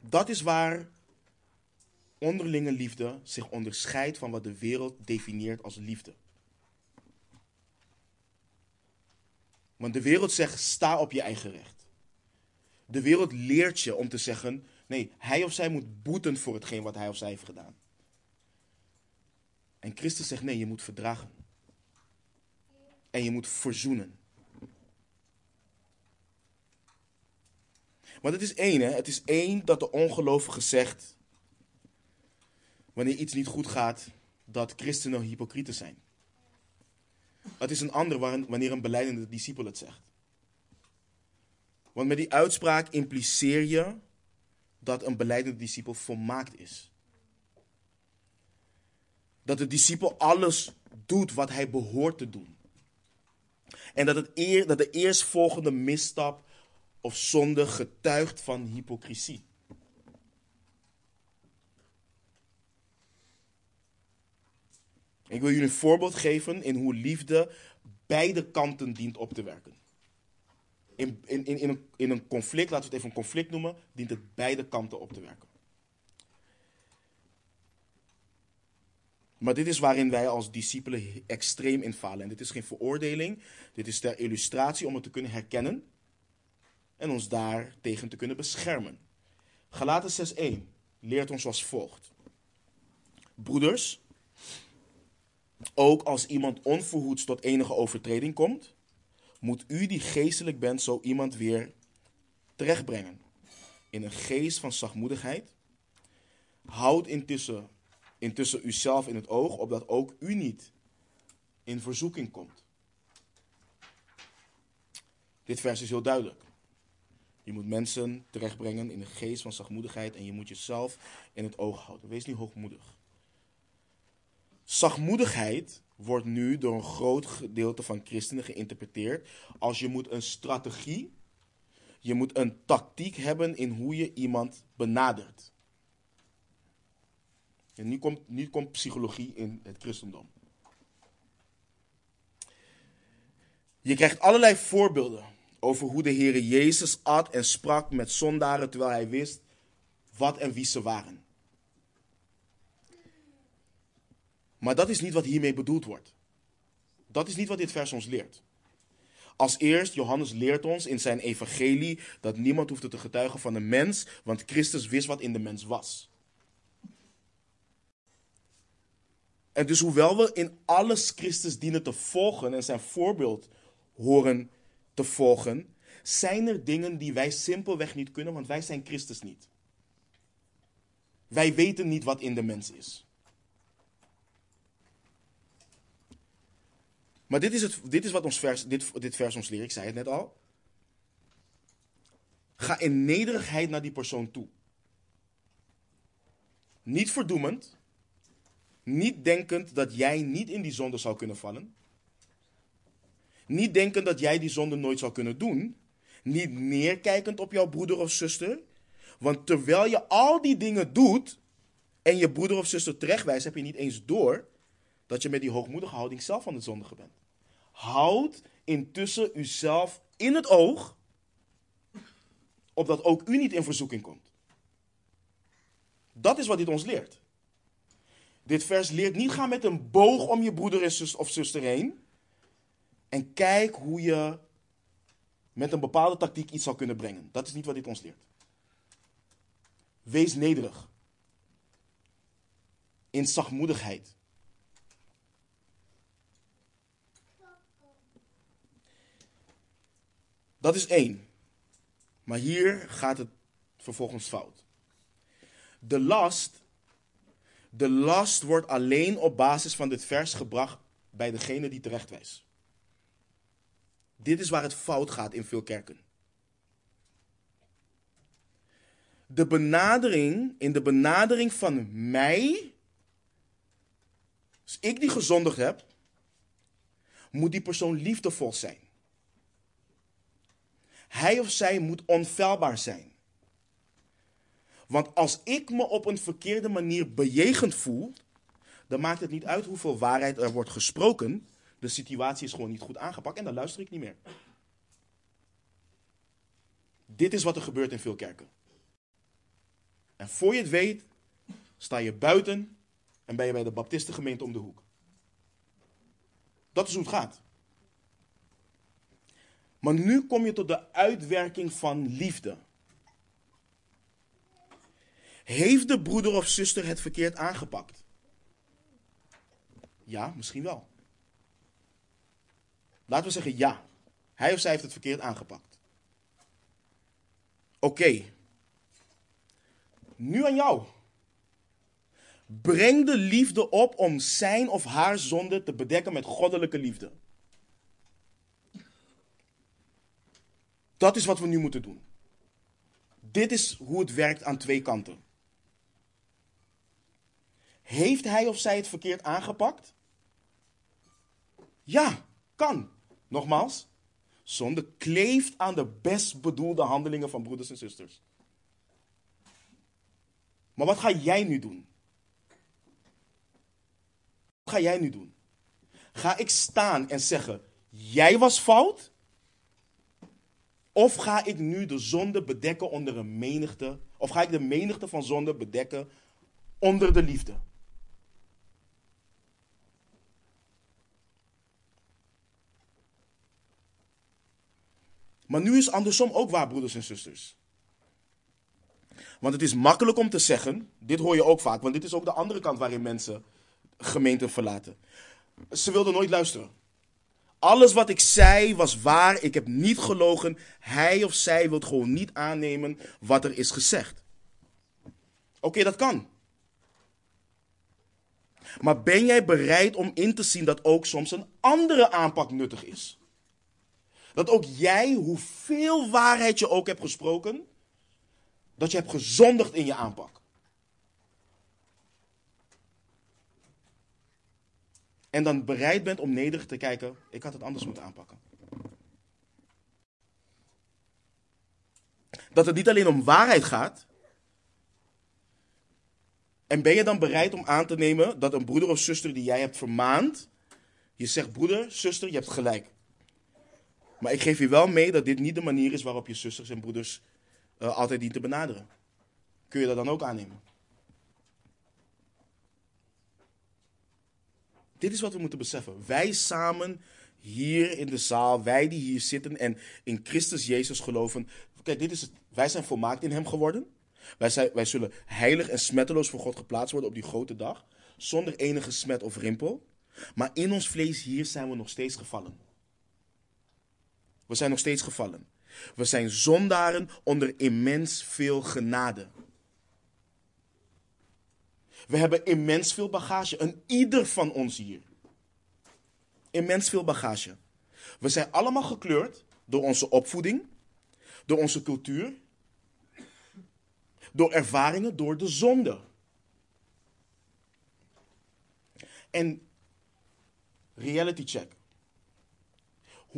Dat is waar onderlinge liefde zich onderscheidt van wat de wereld definieert als liefde. Want de wereld zegt: sta op je eigen recht. De wereld leert je om te zeggen: nee, hij of zij moet boeten voor hetgeen wat hij of zij heeft gedaan. En Christus zegt: nee, je moet verdragen. En je moet verzoenen. Want het is één, hè? Het is één dat de ongelovige zegt, wanneer iets niet goed gaat, dat christenen hypocrieten zijn. Het is een ander wanneer een beleidende discipel het zegt. Want met die uitspraak impliceer je dat een beleidende discipel volmaakt is. Dat de discipel alles doet wat hij behoort te doen. En dat, het eer, dat de eerstvolgende misstap of zonde getuigt van hypocrisie. Ik wil jullie een voorbeeld geven in hoe liefde beide kanten dient op te werken. In, in, in, een, in een conflict, laten we het even een conflict noemen, dient het beide kanten op te werken. Maar dit is waarin wij als discipelen extreem infalen. En dit is geen veroordeling, dit is ter illustratie om het te kunnen herkennen en ons daar tegen te kunnen beschermen. Galaten 6:1 leert ons als volgt. Broeders, ook als iemand onverhoeds tot enige overtreding komt, moet u die geestelijk bent zo iemand weer terechtbrengen. In een geest van zachtmoedigheid. Houd intussen, intussen uzelf in het oog, opdat ook u niet in verzoeking komt. Dit vers is heel duidelijk. Je moet mensen terechtbrengen in een geest van zachtmoedigheid en je moet jezelf in het oog houden. Wees niet hoogmoedig. Zachtmoedigheid wordt nu door een groot gedeelte van christenen geïnterpreteerd als je moet een strategie, je moet een tactiek hebben in hoe je iemand benadert. En nu komt, psychologie in het christendom. Je krijgt allerlei voorbeelden over hoe de Heer Jezus at en sprak met zondaren terwijl hij wist wat en wie ze waren. Maar dat is niet wat hiermee bedoeld wordt. Dat is niet wat dit vers ons leert. Als eerst, Johannes leert ons in zijn evangelie dat niemand hoefde te getuigen van een mens, want Christus wist wat in de mens was. En dus hoewel we in alles Christus dienen te volgen en zijn voorbeeld horen te volgen, zijn er dingen die wij simpelweg niet kunnen, want wij zijn Christus niet. Wij weten niet wat in de mens is. Maar dit is, het, dit is wat ons vers, dit, dit vers ons leert, ik zei het net al. Ga in nederigheid naar die persoon toe. Niet verdoemend. Niet denkend dat jij niet in die zonde zou kunnen vallen. Niet denken dat jij die zonde nooit zou kunnen doen. Niet neerkijkend op jouw broeder of zuster. Want terwijl je al die dingen doet en je broeder of zuster terechtwijst, heb je niet eens door dat je met die hoogmoedige houding zelf van de zondige bent. Houd intussen uzelf in het oog, opdat ook u niet in verzoeking komt. Dat is wat dit ons leert. Dit vers leert niet gaan met een boog om je broeder of zuster heen. En kijk hoe je met een bepaalde tactiek iets zou kunnen brengen. Dat is niet wat dit ons leert. Wees nederig. In zachtmoedigheid. Dat is één. Maar hier gaat het vervolgens fout. De last, de last wordt alleen op basis van dit vers gebracht bij degene die terechtwijst. Dit is waar het fout gaat in veel kerken. De benadering, in de benadering van mij, als ik die gezondigd heb, moet die persoon liefdevol zijn. Hij of zij moet onfeilbaar zijn. Want als ik me op een verkeerde manier bejegend voel, dan maakt het niet uit hoeveel waarheid er wordt gesproken. De situatie is gewoon niet goed aangepakt en dan luister ik niet meer. Dit is wat er gebeurt in veel kerken. En voor je het weet, sta je buiten en ben je bij de Baptistengemeente om de hoek. Dat is hoe het gaat. Maar nu kom je tot de uitwerking van liefde. Heeft de broeder of zuster het verkeerd aangepakt? Ja, misschien wel. Laten we zeggen ja. Hij of zij heeft het verkeerd aangepakt. Oké. Nu aan jou. Breng de liefde op om zijn of haar zonde te bedekken met goddelijke liefde. Dat is wat we nu moeten doen. Dit is hoe het werkt aan twee kanten. Heeft hij of zij het verkeerd aangepakt? Ja, kan. Nogmaals, zonde kleeft aan de best bedoelde handelingen van broeders en zusters. Maar wat ga jij nu doen? Wat ga jij nu doen? Ga ik staan en zeggen: Jij was fout? Of ga ik nu de zonde bedekken onder een menigte? Of ga ik de menigte van zonde bedekken onder de liefde? Maar nu is andersom ook waar, broeders en zusters. Want het is makkelijk om te zeggen, dit hoor je ook vaak, want dit is ook de andere kant waarin mensen gemeenten verlaten. Ze wilden nooit luisteren. Alles wat ik zei was waar, ik heb niet gelogen. Hij of zij wil gewoon niet aannemen wat er is gezegd. Oké, dat kan. Maar ben jij bereid om in te zien dat ook soms een andere aanpak nuttig is? Dat ook jij, hoeveel waarheid je ook hebt gesproken, dat je hebt gezondigd in je aanpak. En dan bereid bent om nederig te kijken, ik had het anders moeten aanpakken. Dat het niet alleen om waarheid gaat. En ben je dan bereid om aan te nemen dat een broeder of zuster die jij hebt vermaand, je zegt broeder, zuster, je hebt gelijk. Maar ik geef je wel mee dat dit niet de manier is waarop je zusters en broeders uh, altijd dient te benaderen. Kun je dat dan ook aannemen? Dit is wat we moeten beseffen. Wij samen hier in de zaal, wij die hier zitten en in Christus Jezus geloven. Kijk, dit is het. Wij zijn volmaakt in Hem geworden. Wij, zijn, wij zullen heilig en smetteloos voor God geplaatst worden op die grote dag. Zonder enige smet of rimpel. Maar in ons vlees hier zijn we nog steeds gevallen. We zijn nog steeds gevallen. We zijn zondaren onder immens veel genade. We hebben immens veel bagage. Een ieder van ons hier. Immens veel bagage. We zijn allemaal gekleurd door onze opvoeding, door onze cultuur, door ervaringen, door de zonde. En reality check.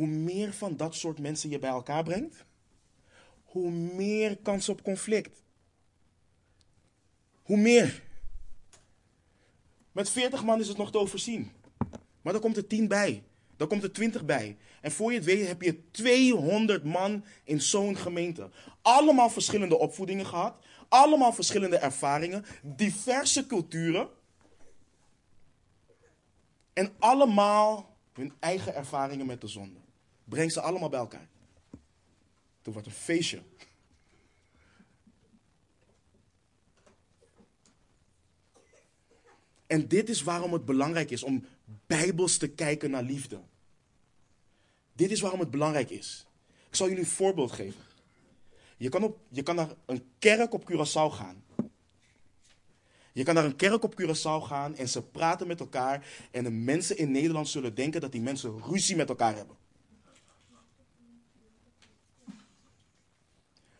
Hoe meer van dat soort mensen je bij elkaar brengt, hoe meer kans op conflict. Hoe meer. Met 40 man is het nog te overzien. Maar dan komt er 10 bij. Dan komt er 20 bij. En voor je het weet heb je 200 man in zo'n gemeente. Allemaal verschillende opvoedingen gehad. Allemaal verschillende ervaringen. Diverse culturen. En allemaal hun eigen ervaringen met de zonde. Breng ze allemaal bij elkaar. Toen wordt een feestje. En dit is waarom het belangrijk is om bijbels te kijken naar liefde. Dit is waarom het belangrijk is. Ik zal jullie een voorbeeld geven. Je kan, op, je kan naar een kerk op Curaçao gaan. Je kan naar een kerk op Curaçao gaan en ze praten met elkaar. En de mensen in Nederland zullen denken dat die mensen ruzie met elkaar hebben.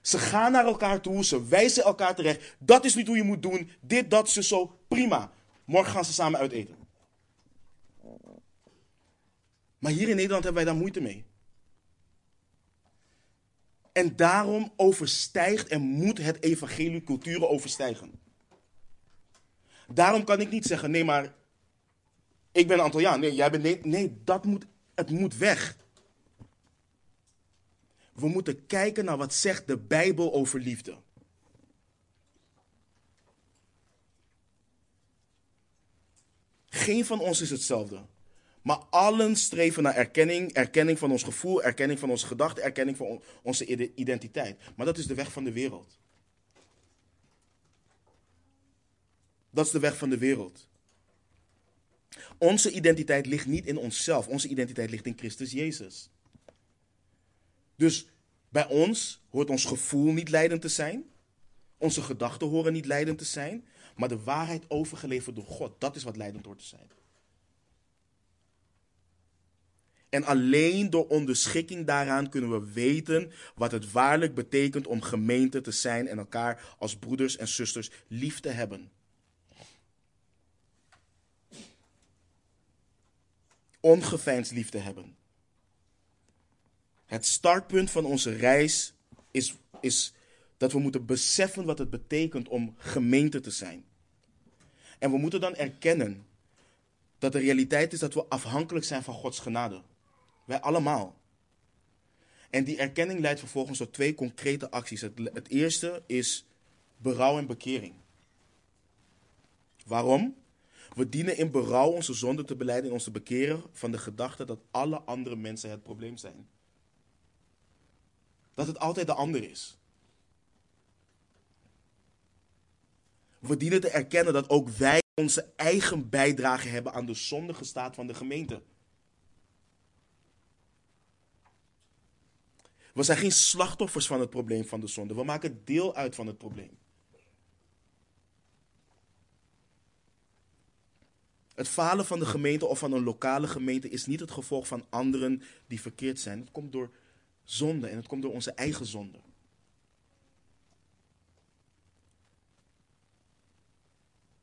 Ze gaan naar elkaar toe, ze wijzen elkaar terecht. Dat is niet hoe je moet doen. Dit, dat, ze zo. Prima. Morgen gaan ze samen uiteten. Maar hier in Nederland hebben wij daar moeite mee. En daarom overstijgt en moet het evangelie culturen overstijgen. Daarom kan ik niet zeggen, nee maar, ik ben Antilliaan. Nee, jij bent, nee, nee dat moet, het moet weg. We moeten kijken naar wat zegt de Bijbel over liefde. Geen van ons is hetzelfde. Maar allen streven naar erkenning, erkenning van ons gevoel, erkenning van onze gedachten, erkenning van onze identiteit. Maar dat is de weg van de wereld. Dat is de weg van de wereld. Onze identiteit ligt niet in onszelf, onze identiteit ligt in Christus Jezus. Dus bij ons hoort ons gevoel niet leidend te zijn. Onze gedachten horen niet leidend te zijn. Maar de waarheid overgeleverd door God, dat is wat leidend hoort te zijn. En alleen door onderschikking daaraan kunnen we weten wat het waarlijk betekent om gemeente te zijn en elkaar als broeders en zusters lief te hebben. Ongeveinsd lief te hebben. Het startpunt van onze reis is, is dat we moeten beseffen wat het betekent om gemeente te zijn. En we moeten dan erkennen dat de realiteit is dat we afhankelijk zijn van Gods genade. Wij allemaal. En die erkenning leidt vervolgens tot twee concrete acties. Het, het eerste is berouw en bekering. Waarom? We dienen in berouw onze zonde te beleiden en ons te bekeren van de gedachte dat alle andere mensen het probleem zijn. Dat het altijd de ander is. We dienen te erkennen dat ook wij onze eigen bijdrage hebben aan de zondige staat van de gemeente. We zijn geen slachtoffers van het probleem van de zonde. We maken deel uit van het probleem. Het falen van de gemeente of van een lokale gemeente is niet het gevolg van anderen die verkeerd zijn. Het komt door zonde en het komt door onze eigen zonde.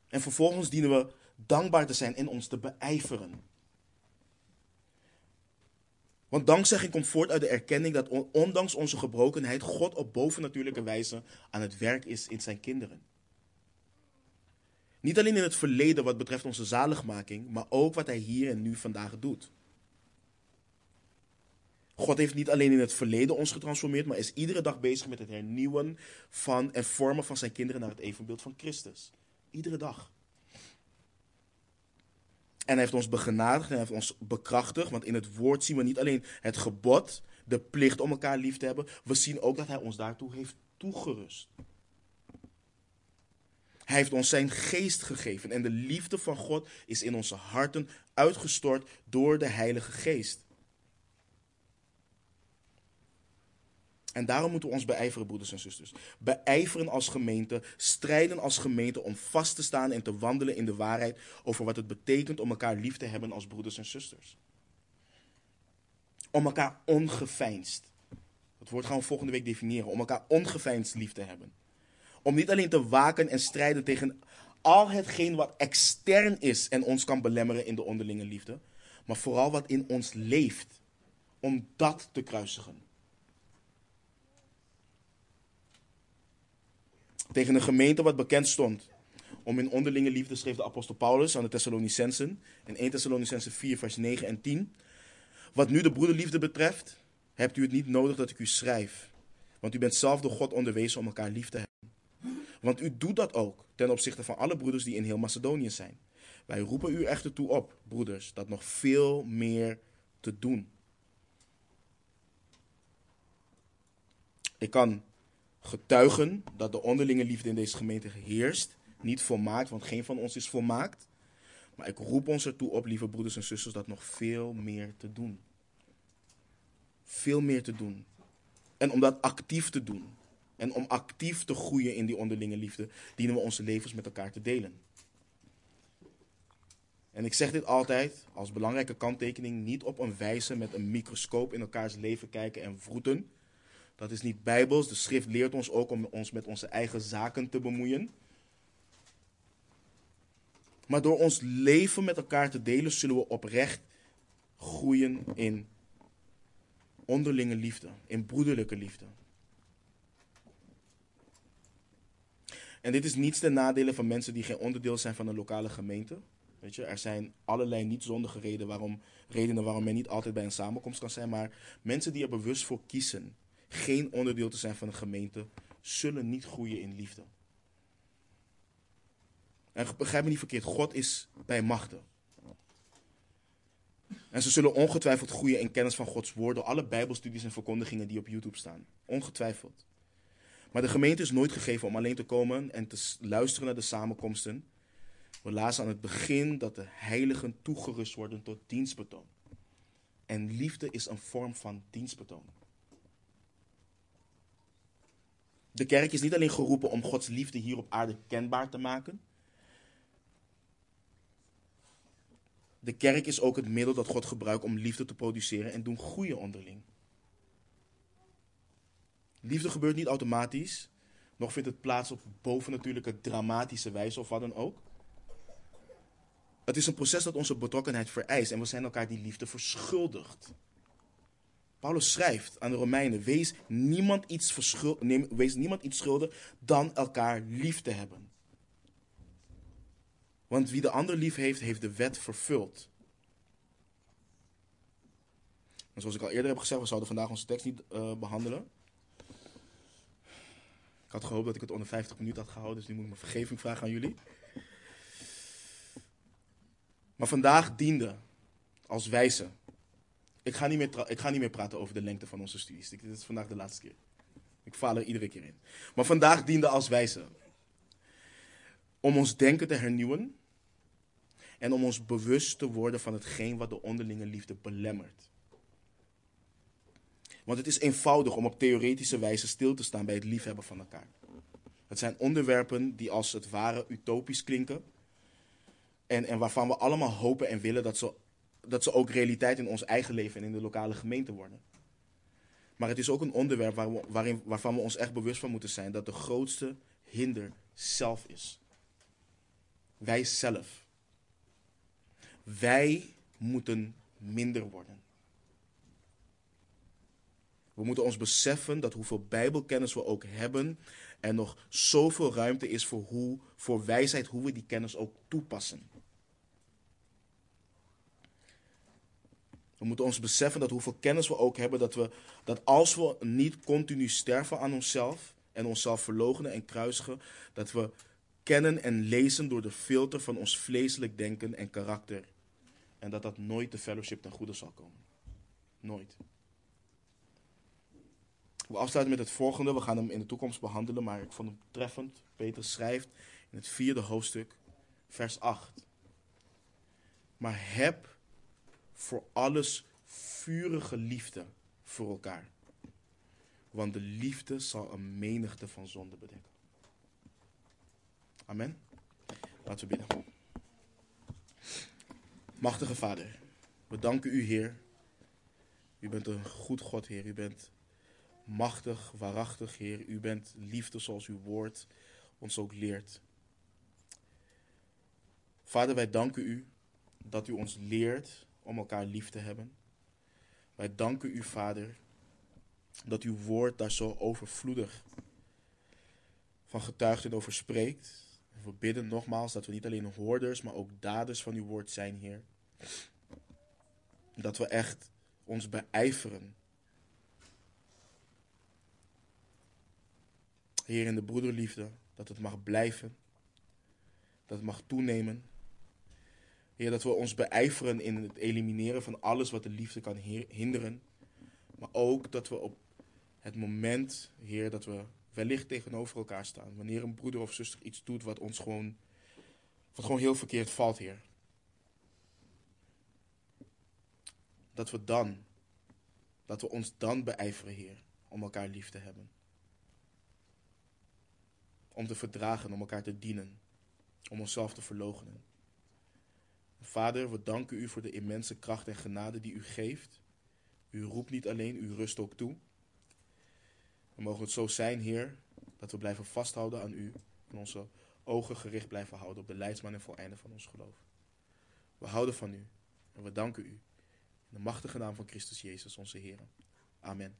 En vervolgens dienen we dankbaar te zijn en ons te beijveren. Want dankzegging komt voort uit de erkenning dat ondanks onze gebrokenheid God op bovennatuurlijke wijze aan het werk is in zijn kinderen. Niet alleen in het verleden wat betreft onze zaligmaking, maar ook wat hij hier en nu vandaag doet. God heeft niet alleen in het verleden ons getransformeerd, maar is iedere dag bezig met het hernieuwen van en vormen van zijn kinderen naar het evenbeeld van Christus. Iedere dag. En hij heeft ons begenadigd en hij heeft ons bekrachtigd. Want in het woord zien we niet alleen het gebod, de plicht om elkaar lief te hebben. We zien ook dat hij ons daartoe heeft toegerust. Hij heeft ons zijn geest gegeven. En de liefde van God is in onze harten uitgestort door de Heilige Geest. En daarom moeten we ons beijveren, broeders en zusters. Beijveren als gemeente, strijden als gemeente om vast te staan en te wandelen in de waarheid over wat het betekent om elkaar lief te hebben als broeders en zusters. Om elkaar ongeveinsd. Dat woord gaan we volgende week definiëren. Om elkaar ongeveinsd lief te hebben. Om niet alleen te waken en strijden tegen al hetgeen wat extern is en ons kan belemmeren in de onderlinge liefde. Maar vooral wat in ons leeft. Om dat te kruisigen. Tegen een gemeente wat bekend stond om in onderlinge liefde schreef de apostel Paulus aan de Thessalonicensen in 1 Thessalonicensen 4 vers 9 en 10. Wat nu de broederliefde betreft, hebt u het niet nodig dat ik u schrijf, want u bent zelf door God onderwezen om elkaar lief te hebben. Want u doet dat ook ten opzichte van alle broeders die in heel Macedonië zijn. Wij roepen u echter toe op, broeders, dat nog veel meer te doen. Ik kan getuigen dat de onderlinge liefde in deze gemeente heerst. Niet volmaakt, want geen van ons is volmaakt. Maar ik roep ons ertoe op, lieve broeders en zusters, dat nog veel meer te doen. Veel meer te doen. En om dat actief te doen. En om actief te groeien in die onderlinge liefde, dienen we onze levens met elkaar te delen. En ik zeg dit altijd als belangrijke kanttekening: niet op een wijze met een microscoop in elkaars leven kijken en vroeten. Dat is niet bijbels. De schrift leert ons ook om ons met onze eigen zaken te bemoeien. Maar door ons leven met elkaar te delen, zullen we oprecht groeien in onderlinge liefde, in broederlijke liefde. En dit is niets ten nadele van mensen die geen onderdeel zijn van een lokale gemeente. Weet je, er zijn allerlei niet zondige redenen waarom, redenen waarom men niet altijd bij een samenkomst kan zijn. Maar mensen die er bewust voor kiezen geen onderdeel te zijn van een gemeente, zullen niet groeien in liefde. En begrijp me niet verkeerd, God is bij machten. En ze zullen ongetwijfeld groeien in kennis van Gods woord door alle Bijbelstudies en verkondigingen die op YouTube staan. Ongetwijfeld. Maar de gemeente is nooit gegeven om alleen te komen en te luisteren naar de samenkomsten. We lazen aan het begin dat de heiligen toegerust worden tot dienstbetoon. En liefde is een vorm van dienstbetoon. De kerk is niet alleen geroepen om Gods liefde hier op aarde kenbaar te maken. De kerk is ook het middel dat God gebruikt om liefde te produceren en doen groeien onderling. Liefde gebeurt niet automatisch, nog vindt het plaats op bovennatuurlijke dramatische wijze of wat dan ook. Het is een proces dat onze betrokkenheid vereist en we zijn elkaar die liefde verschuldigd. Paulus schrijft aan de Romeinen: wees niemand iets, wees niemand iets schuldig dan elkaar lief te hebben. Want wie de ander lief heeft, heeft de wet vervuld. En zoals ik al eerder heb gezegd, we zouden vandaag onze tekst niet uh, behandelen. Ik had gehoopt dat ik het onder 50 minuten had gehouden, dus nu moet ik mijn vergeving vragen aan jullie. Maar vandaag diende als wijze. Ik ga, niet meer ik ga niet meer praten over de lengte van onze studies. Dit is vandaag de laatste keer. Ik faal er iedere keer in. Maar vandaag diende als wijze. Om ons denken te hernieuwen. En om ons bewust te worden van hetgeen wat de onderlinge liefde belemmert. Want het is eenvoudig om op theoretische wijze stil te staan bij het liefhebben van elkaar. Het zijn onderwerpen die als het ware utopisch klinken. En, en waarvan we allemaal hopen en willen dat ze, dat ze ook realiteit in ons eigen leven en in de lokale gemeente worden. Maar het is ook een onderwerp waar we, waarin, waarvan we ons echt bewust van moeten zijn dat de grootste hinder zelf is. Wij zelf. Wij moeten minder worden. We moeten ons beseffen dat hoeveel Bijbelkennis we ook hebben, er nog zoveel ruimte is voor, hoe, voor wijsheid, hoe we die kennis ook toepassen. We moeten ons beseffen dat hoeveel kennis we ook hebben, dat, we, dat als we niet continu sterven aan onszelf en onszelf verloochenen en kruisigen, dat we kennen en lezen door de filter van ons vleeselijk denken en karakter. En dat dat nooit de fellowship ten goede zal komen. Nooit. We afsluiten met het volgende. We gaan hem in de toekomst behandelen, maar ik vond hem treffend. Petrus schrijft in het vierde hoofdstuk, vers 8. Maar heb voor alles vurige liefde voor elkaar. Want de liefde zal een menigte van zonden bedekken. Amen. Laten we bidden. Machtige Vader, we danken u, Heer. U bent een goed God, Heer. U bent machtig, waarachtig, Heer. U bent liefde zoals uw woord ons ook leert. Vader, wij danken u dat u ons leert om elkaar lief te hebben. Wij danken u, Vader, dat uw woord daar zo overvloedig van getuigt en over spreekt. we bidden nogmaals dat we niet alleen hoorders, maar ook daders van uw woord zijn, Heer. Dat we echt ons beijveren. Heer, in de broederliefde, dat het mag blijven, dat het mag toenemen. Heer, dat we ons beijveren in het elimineren van alles wat de liefde kan hinderen. Maar ook dat we op het moment, Heer, dat we wellicht tegenover elkaar staan. Wanneer een broeder of zuster iets doet wat ons gewoon, wat gewoon heel verkeerd valt, Heer. Dat we dan, dat we ons dan beijveren, Heer, om elkaar lief te hebben. Om te verdragen, om elkaar te dienen. Om onszelf te verloochenen. Vader, we danken u voor de immense kracht en genade die u geeft. U roept niet alleen, u rust ook toe. We mogen het zo zijn, Heer, dat we blijven vasthouden aan u en onze ogen gericht blijven houden op de leidsman en voleinde van ons geloof. We houden van u en we danken u. In de machtige naam van Christus Jezus, onze Heer. Amen.